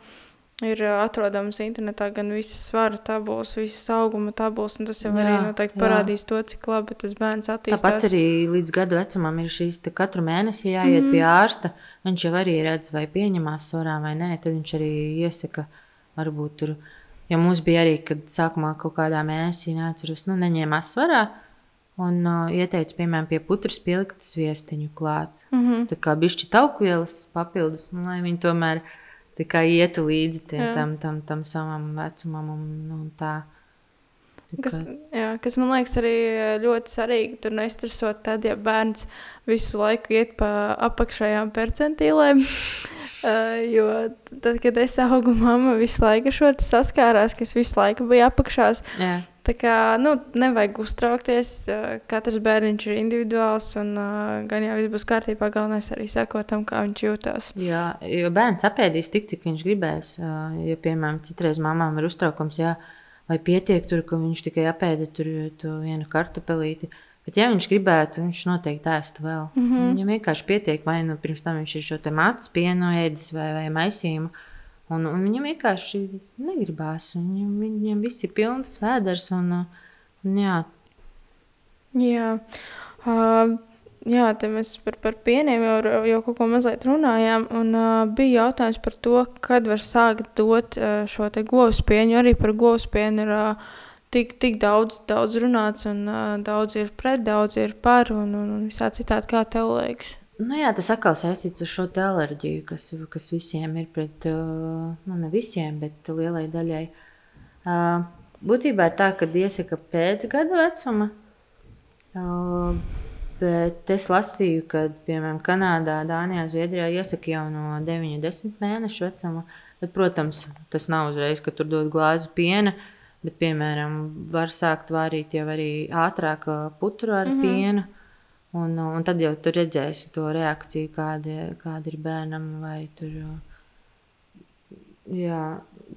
ir uh, atrodams internetā gan visas svara tabulas, visas auguma tabulas, un tas jau jā, arī Jā, noteikti jā. parādīs to, cik labi tas bērns attīstās. Tāpat arī līdz gada vecumam ir šīs katru mēnesi jāiet mm. pie ārsta. Viņš jau arī redz, vai pieņemās svarā vai nē. Tad viņš arī iesaka, varbūt tur. Jo mums bija arī, kad sākumā kaut kādā mēnesī neatceros, nu, neņēmās svarā. Un uh, ieteica, piemēram, pie putras pielikt sviestiņu klāt. Mm -hmm. Tā kā bišķi taukvielas papildus, nu, lai viņi tomēr tā kā ietu līdzi tie, Jā. tam, tam, tam savam vecumam un, un tā. Kas, jā, kas man liekas arī ļoti svarīgi. Tur nestresot, tad, ja bērns visu laiku iet pa apakšējām percentīlēm. Jo tad, kad es augu mamma, visu laiku šo saskārās, kas visu laiku bija apakšā. Tā kā nu, nevajag uztraukties. Katrs bērniņš ir individuāls un gan jau viss būs kārtībā. Galvenais arī sekot tam, kā viņš jūtas. Jā, jo bērns apēdīs tik, cik viņš gribēs. Ja, piemēram, citreiz mamām ir uztraukums, jā, vai pietiek tur, ka viņš tikai apēda tur to vienu kartupelīti. Bet, ja viņš gribētu, viņš noteikti ēstu vēl. Mm. -hmm. Viņam vienkārši pietiek, vai nu pirms tam viņš ir šo te mātes pienu ēdis vai, vai maisījumu. Un, un viņam vienkārši negribās. Viņam, viņam viss ir pilns vēders. Un, un, jā, Jā, uh, jā te mēs par, par pieniem jau, jau kaut ko mazliet runājām. Un, uh, bija jautājums par to, kad var sākt dot uh, šo govs pienu. Arī par govs pienu ir uh, tik, tik daudz, daudz runāts, un uh, daudz ir pret, daudz ir par, un, un, un visā citādi, kā tev liekas. Nu, jā, tas atkal saistīts ar šo alerģiju, kas, kas visiem ir pret, nu, ne visiem, bet lielai daļai. Būtībā tā, ka iesaka pēc gada vecuma. Bet es lasīju, ka, piemēram, Kanādā, Dānijā, Zviedrijā iesaka jau no 9, 10 mēnešu vecuma. Bet, protams, tas nav uzreiz, ka tur dod glāzi piena. Bet, piemēram, var sākt vārīt jau arī ātrāk putru ar mm -hmm. pienu. Un, uh, un tad jau tur redzēsi to reakciju, kāda, kāda ir bērnam. Vai tur, uh, jā,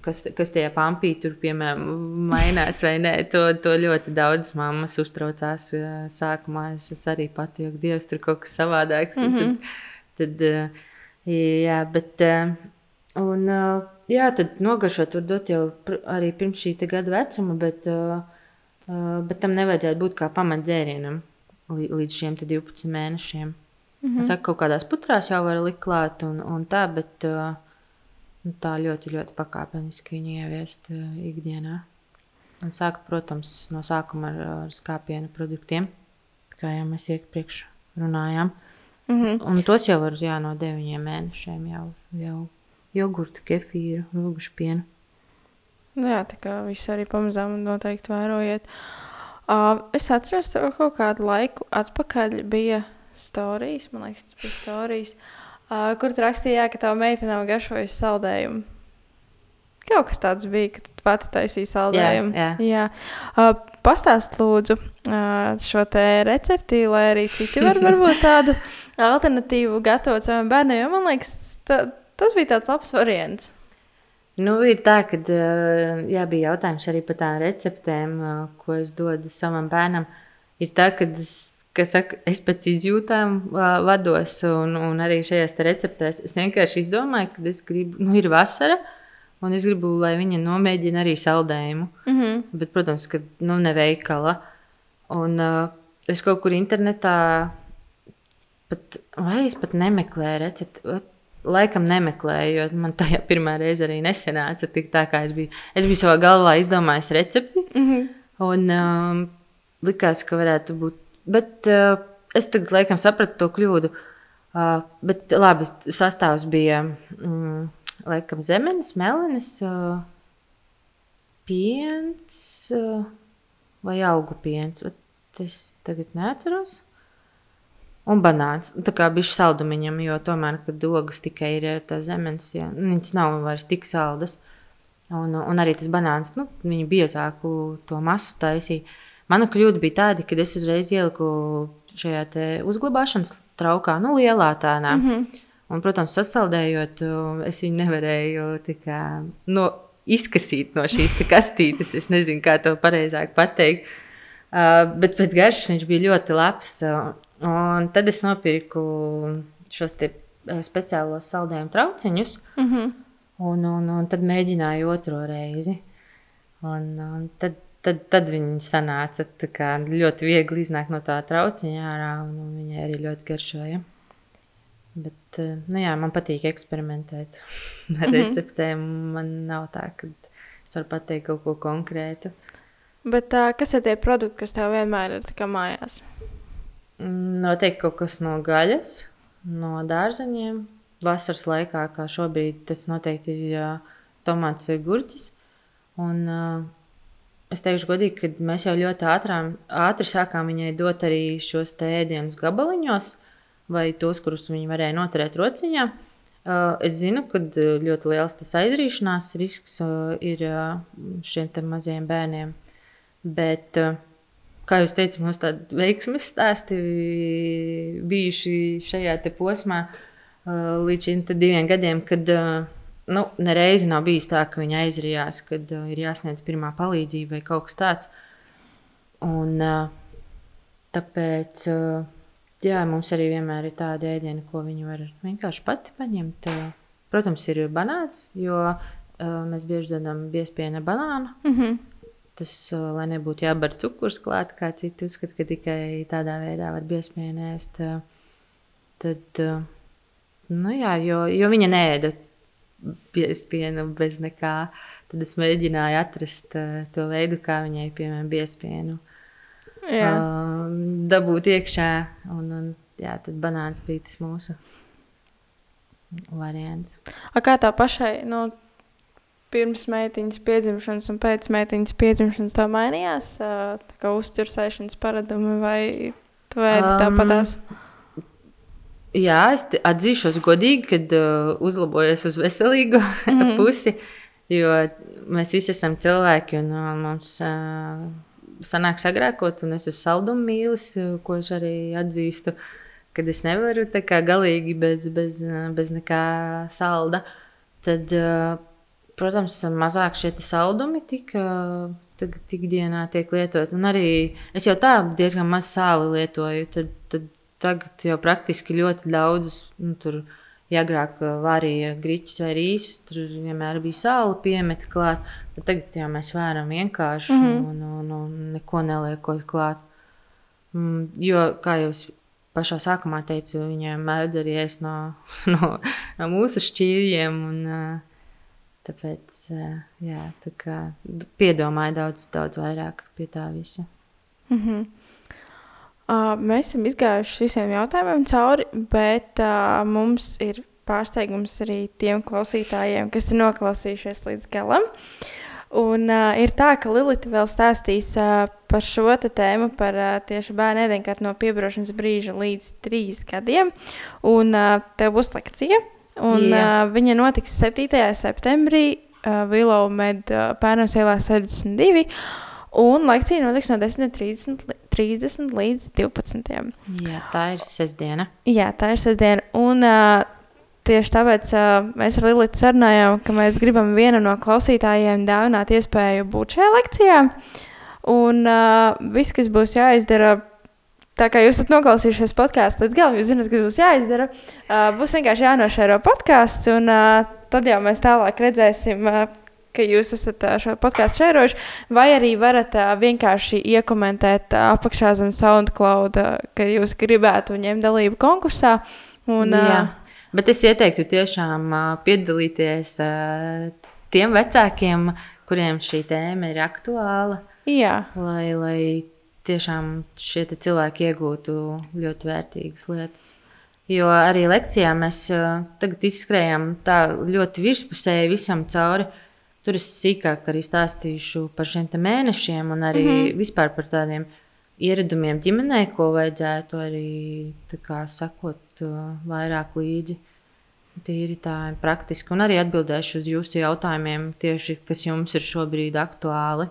kas, kas tajā pampī tur, piemēram, mainās vai nē. To, to ļoti daudz mammas uztraucās. uh, Sākumā es, arī pati, ka Dievs tur kaut kas savādāks. Mm -hmm. Tad, tad, uh, jā, bet. Un, jā, tad nogaršot var dot jau arī pirms šī gada vecuma, bet, bet tam nevajadzētu būt kā pamatdzērienam līdz šiem te 12 mēnešiem. Mm -hmm. Es saku, kaut kādās putrās jau var likt klāt un, un tā, bet uh, nu, tā ļoti, ļoti pakāpeniski viņu ieviest uh, ikdienā. Un sākt, protams, no sākuma ar, ar skāpienu produktiem, kā jau mēs iepriekš runājām. Mm -hmm. Un tos jau var jā, no deviņiem mēnešiem jau, jau jogurtu, kefīru, rūgšu pienu. Nu Jā, tā kā viss arī pamazām noteikti vērojiet. Uh, es atceros, ka kaut kādu laiku atpakaļ bija stāstījis, man liekas, tas bija stāstījis, uh, kur tu rakstīji, jā, ka tā meita nav garšojusi saldējumu. Kaut kas tāds bija, ka tu pati taisīji saldējumu. jā. jā. Uh, Pastāst, lūdzu, uh, šo te recepti, lai arī citi var varbūt tādu alternatīvu gatavot saviem bērniem. Man liekas, ta, tas bija tāds labs variants. Nu, ir tā, ka jā, bija jautājums arī par tām receptēm, ā, ko es dodu savam bērnam. Ir tā, ka es, ka saku, es pēc izjūtām ā, vados, un, un arī šajās receptēs es vienkārši izdomāju, ka es gribu, nu, ir vasara, un es gribu, lai viņa nomēģina arī saldējumu. Mm -hmm. Bet, protams, ka nu, ne veikala. Un uh, es kaut kur internetā, pat, vai es pat nemeklēju recepti. Ot, Laikam nemeklēju, jo man tajā pirmā reize arī nesenāca tā, kā es biju. Es biju savā galvā izdomājis recepti, Mm -hmm. un um, likās, ka varētu būt. Bet uh, es tagad laikam sapratu to kļūdu. Uh, bet labi, sastāvs bija mm, laikam zemenes, melenes, uh, piens uh, vai augu piens. Ot Es tagad neatceros. Un banāns. Tā kā bija saldumiņam, jo tomēr, kad ogas tikai ir eh, tā zemes, ja, nu, viņas nav vairs tik saldas. Un, un arī tas banāns, nu, viņa biezāku to masu taisīja. Mana kļūda bija tāda, ka es uzreiz ieliku šajā uzglabāšanas traukā, nu, lielā tādā. Mm -hmm. Un, protams, sasaldējot, es viņu nevarēju kā, no, izkasīt no šīs te kastītes. Es nezinu, kā to pareizāk pateikt. Uh, bet pēc garšas viņš bija ļoti labs. Uh, un tad es nopirku šos te, uh, speciālos saldējumu trauciņus. Mm -hmm. Un, un, un tad mēģināju otro reizi. Un, un tad, tad, tad viņi sanāca ļoti viegli iznākt no tā trauciņa ārā, un, un viņai arī ļoti garšoja. Bet, eh, nu jā, man patīk eksperimentēt ar Mhm. receptēm. Man nav tā, ka es varu pateikt kaut ko konkrētu. Bet uh, kas ir tie produkti, kas tev vienmēr ir mājās? Noteikti kaut kas no gaļas, no dārzeņiem. Vasaras laikā, kā šobrīd, tas noteikti ir uh, tomāts vai gurķis. Un, uh, es teikšu, godīgi, ka mēs jau ļoti ātrām, ātri sākām viņai dot arī šos ēdienus gabaliņos, vai tos, kurus viņa varēja noturēt rociņā. Uh, es zinu, ka ļoti liels tas aizrīšanās risks uh, ir uh, šiem maziem bērniem. Bet, kā jūs teicat, mums tādi veiksmes stāsti bijuši šajā posmā līdz šim diviem gadiem, kad nu, nereizi nav bijis tā, ka viņi aizrījās, kad ir jāsniedz pirmā palīdzība vai kaut kas tāds. Un, tāpēc jā, mums arī vienmēr ir tādi ēdieni, ko viņi var vienkārši pati paņemt. Protams, ir banāns, jo mēs bieži dodam biespienu banānu. Mm -hmm. Tas, lai nebūtu jābar cukurs klāt, kā citi uzskata, ka tikai tādā veidā var biespienu ēst. Uh, tad, nu jā, jo, jo viņa neēda biespienu bez nekā. Tad es mēģināju atrast to veidu, kā viņai, piemēram, biespienu uh, dabūt iekšā. Un, un, jā, tad banāns bija tas mūsu variants. A kā tā pašai? Nu... Pirms meitiņas piedzimšanas un pēc meitiņas piedzimšanas tā mainījās, tā kā uztursēšanas paradumi vai tu ēdi um, tāpatās? Jā, es atzīšos godīgi, kad uh, uzlabojies uz veselīgu mm -hmm. pusi. Jo mēs visi esam cilvēki, un uh, mums uh, sanāk sagrēkot, un es esmu saldumu mīlis, ko es arī atzīstu. Kad es nevaru tā kā galīgi bez, bez, bez nekā salda, tad, uh, protams, mazāk šie saldumi tika. Tagad ikdienā tiek lietot. Un arī es jau tā diezgan maz sāli lietoju. Tad, tad tagad jau praktiski ļoti daudz. Nu, tur, agrāk varēja grīķus vai rīsus, tur vienmēr bija sāla piemeta klāt. Tagad jau mēs vēram vienkārši mm -hmm. un, un, un neko neliekot klāt. Mm, jo, kā jau es pašā sākumā teicu, viņiem mēdz arī ēst no, no, no mūsu šķīvjiem. Un, tāpēc, jā, tā kā piedomāju daudz, daudz vairāk pie tā visa. Mm -hmm. Uh, mēs esam izgājuši visiem jautājumiem cauri, bet uh, mums ir pārsteigums arī tiem klausītājiem, kas ir noklausījušies līdz galam. Un, uh, ir tā, ka Lilita vēl stāstīs uh, par šo tēmu, par uh, tieši bērnu ēdienkartu no piebraukšanas brīža līdz trīs gadiem. Un uh, tev būs lekcija. Un, Jā. uh, viņa notiks 7. septembrī uh, Willow Med uh, Pērnos ielā 62. Un lekcija notiks no 10.30 30 līdz 12. Jā, tā ir sestdiena. Jā, tā ir sestdiena. Un uh, tieši tāpēc uh, mēs ar Lilitu sarunājām, ka mēs gribam vienam no klausītājiem dāvināt iespēju būt šajā lekcijā. Un uh, viss, kas būs jāizdara, Tā kā jūs esat noklausījušies podkāstu līdz galam, jūs zināt, kas būs jāizdara. Būs vienkārši jānošēro podkāsts, un tad jau mēs tālāk redzēsim, ka jūs esat šo podkāstu šērojuši, vai arī varat vienkārši iekomentēt apakšā zem SoundCloud, ka jūs gribētu ņemt dalību konkursā. Un, Jā. Bet es ieteiktu tiešām piedalīties tiem vecākiem, kuriem šī tēma ir aktuāla. Jā. Lai, lai tiešām šie cilvēki iegūtu ļoti vērtīgas lietas. Jo arī lekcijā mēs tagad izskrējām tā ļoti virspusēji visam cauri. Uh, Tur es sīkāk arī stāstīšu par šiem mēnešiem un arī mm -hmm. vispār par tādiem ieradumiem ģimenē, ko vajadzētu arī kā, sakot uh, vairāk līdzi. Tīri tā ir praktiski. Un arī atbildēšu uz jūsu jautājumiem, tieši kas jums ir šobrīd aktuāli.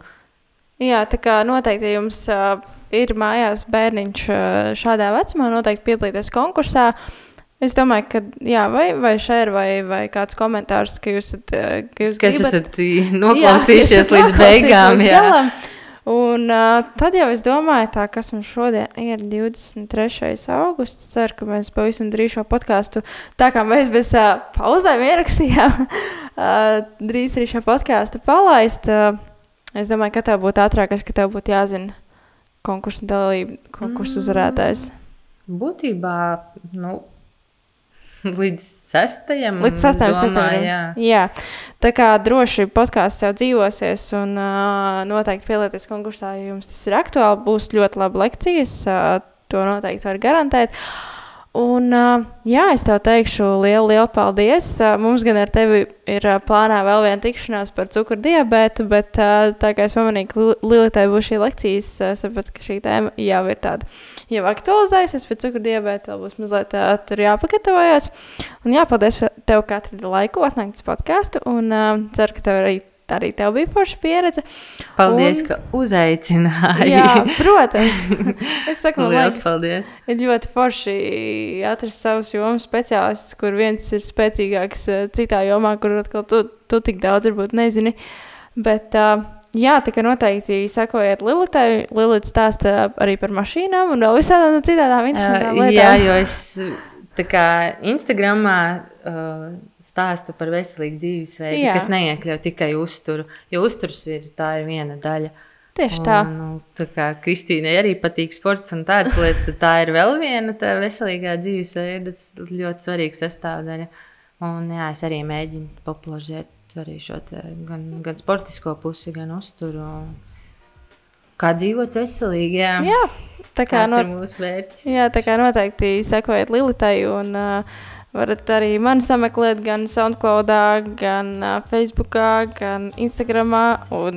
Jā, tā kā noteikti ja jums uh, ir mājās bērniņš uh, šādā vecumā, noteikti piedalīties konkursā. Es domāju, ka jā, vai, vai šeit vai, vai kāds komentārs, ka jūs, esat, eh, ka jūs gribat, esat noklausījušies jā, līdz beigām. Līdz galam. Un uh, tad jau es domāju, tā, kas mums šodien ir 23. augusts. Ceru, ka mēs pavisam drīz šo podkāstu, tā kā mēs bez uh, pauzēm ierakstījām, uh, drīz arī šo podkāstu palaist. Uh, es domāju, ka tev būtu ātrākais, ka tev būtu jāzina konkursu dalība, konkursu mm. uzvarētājs. Būtībā, nu, Līdz sestajam. Līdz sestajam septembrim. Jā. jā. Tā kā droši podkāsts jau dzīvosies un uh, noteikti pielieties konkursā, ja jums tas ir aktuāli. Būs ļoti laba lekcijas, uh, to noteikti var garantēt. Un, jā, es tev teikšu lielu, lielu paldies. Mums gan ar tevi ir plānā vēl viena tikšanās par cukurdibētu, bet tā kā es pamanīju, ka Lilitai būs šī lekcijas, es saprotu, ka šī tēma jau ir tāda jau aktualizējusies par cukurdibētu, vēl būs mazliet uh, tur jāpagatavojas. Un jā, paldies tev, ka atradi laiku atnākt uz podkāstu, un ceru, ka tev arī arī tev bija forša pieredze. Paldies, un, ka uzaicināji. Jā, protams. Es saku, man liekas, paldies. ir ļoti forši atrast savus jomas speciālistus, kur viens ir spēcīgāks eh, citā jomā, kur atkal tu, tu tik daudz varbūt nezini. Bet, uh, Jā, tā kā noteikti sekojiet Lilitai. Lilita stāsta arī par mašīnām un vēl visādām citām interesantām lietām. Jā, jo es tā kā Instagramā uh, stāstu par veselīgu dzīvesveidu, Jā. kas neiekļauj tikai uzturu, jo uzturs ir tā ir viena daļa. Tieši tā. Un, nu, tā kā Kristīnai arī patīk sports un tādas lietas, tad tā ir vēl viena tā veselīgā dzīvesveida, ļoti svarīga sastāvdaļa. Un jā, es arī mēģinu popularizēt arī šo gan, gan sportisko pusi, gan uzturu. Kā dzīvot veselīgi, jā. jā tā kā no, mūsu mērķis. Jā, tā kā noteikti sekojiet Lilitai un uh, Varat arī mani sameklēt gan SoundCloud, gan uh, Facebook, gan Instagram. Uh,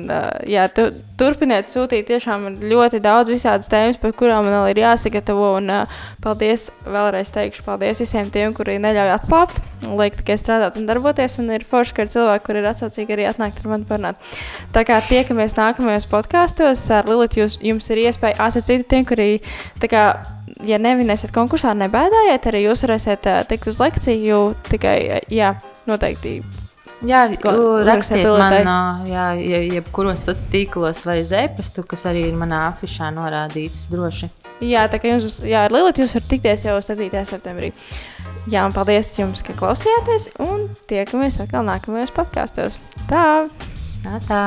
jā, tu, turpiniet sūtīt. Tiešām ir ļoti daudz visādas tēmas, par kurām man vēl ir jāsagatavo. Un, uh, paldies vēlreiz teikšu paldies visiem tiem, kuri neļauj atslābt, liek tikai strādāt un darboties. Un ir forši, ka ir cilvēki, kuri ir atsaucīgi arī atnākt ar mani parunāt. Tā kā tiekamies nākamajos podkāstos ar Lilitu, jūs, jums ir iespēja asociēt tiem, kuri tā kā ja nevinēsiet konkursā, nebaidājiet, arī jūs varēsiet uh, tikt uz lekciju. Tikai, jā, noteikti. Jā, rakstiet man, jā, jebkuros sociālos tīklos vai uz e-pastu, kas arī ir manā afišā norādīts droši. Jā, tā kā jums, jā, ar Lielu jūs varat tikties jau 7. septembrī. Jā, un paldies jums, ka klausījāties, un tiekamies atkal nākamajos podkāstos. Tā! Tā! tā.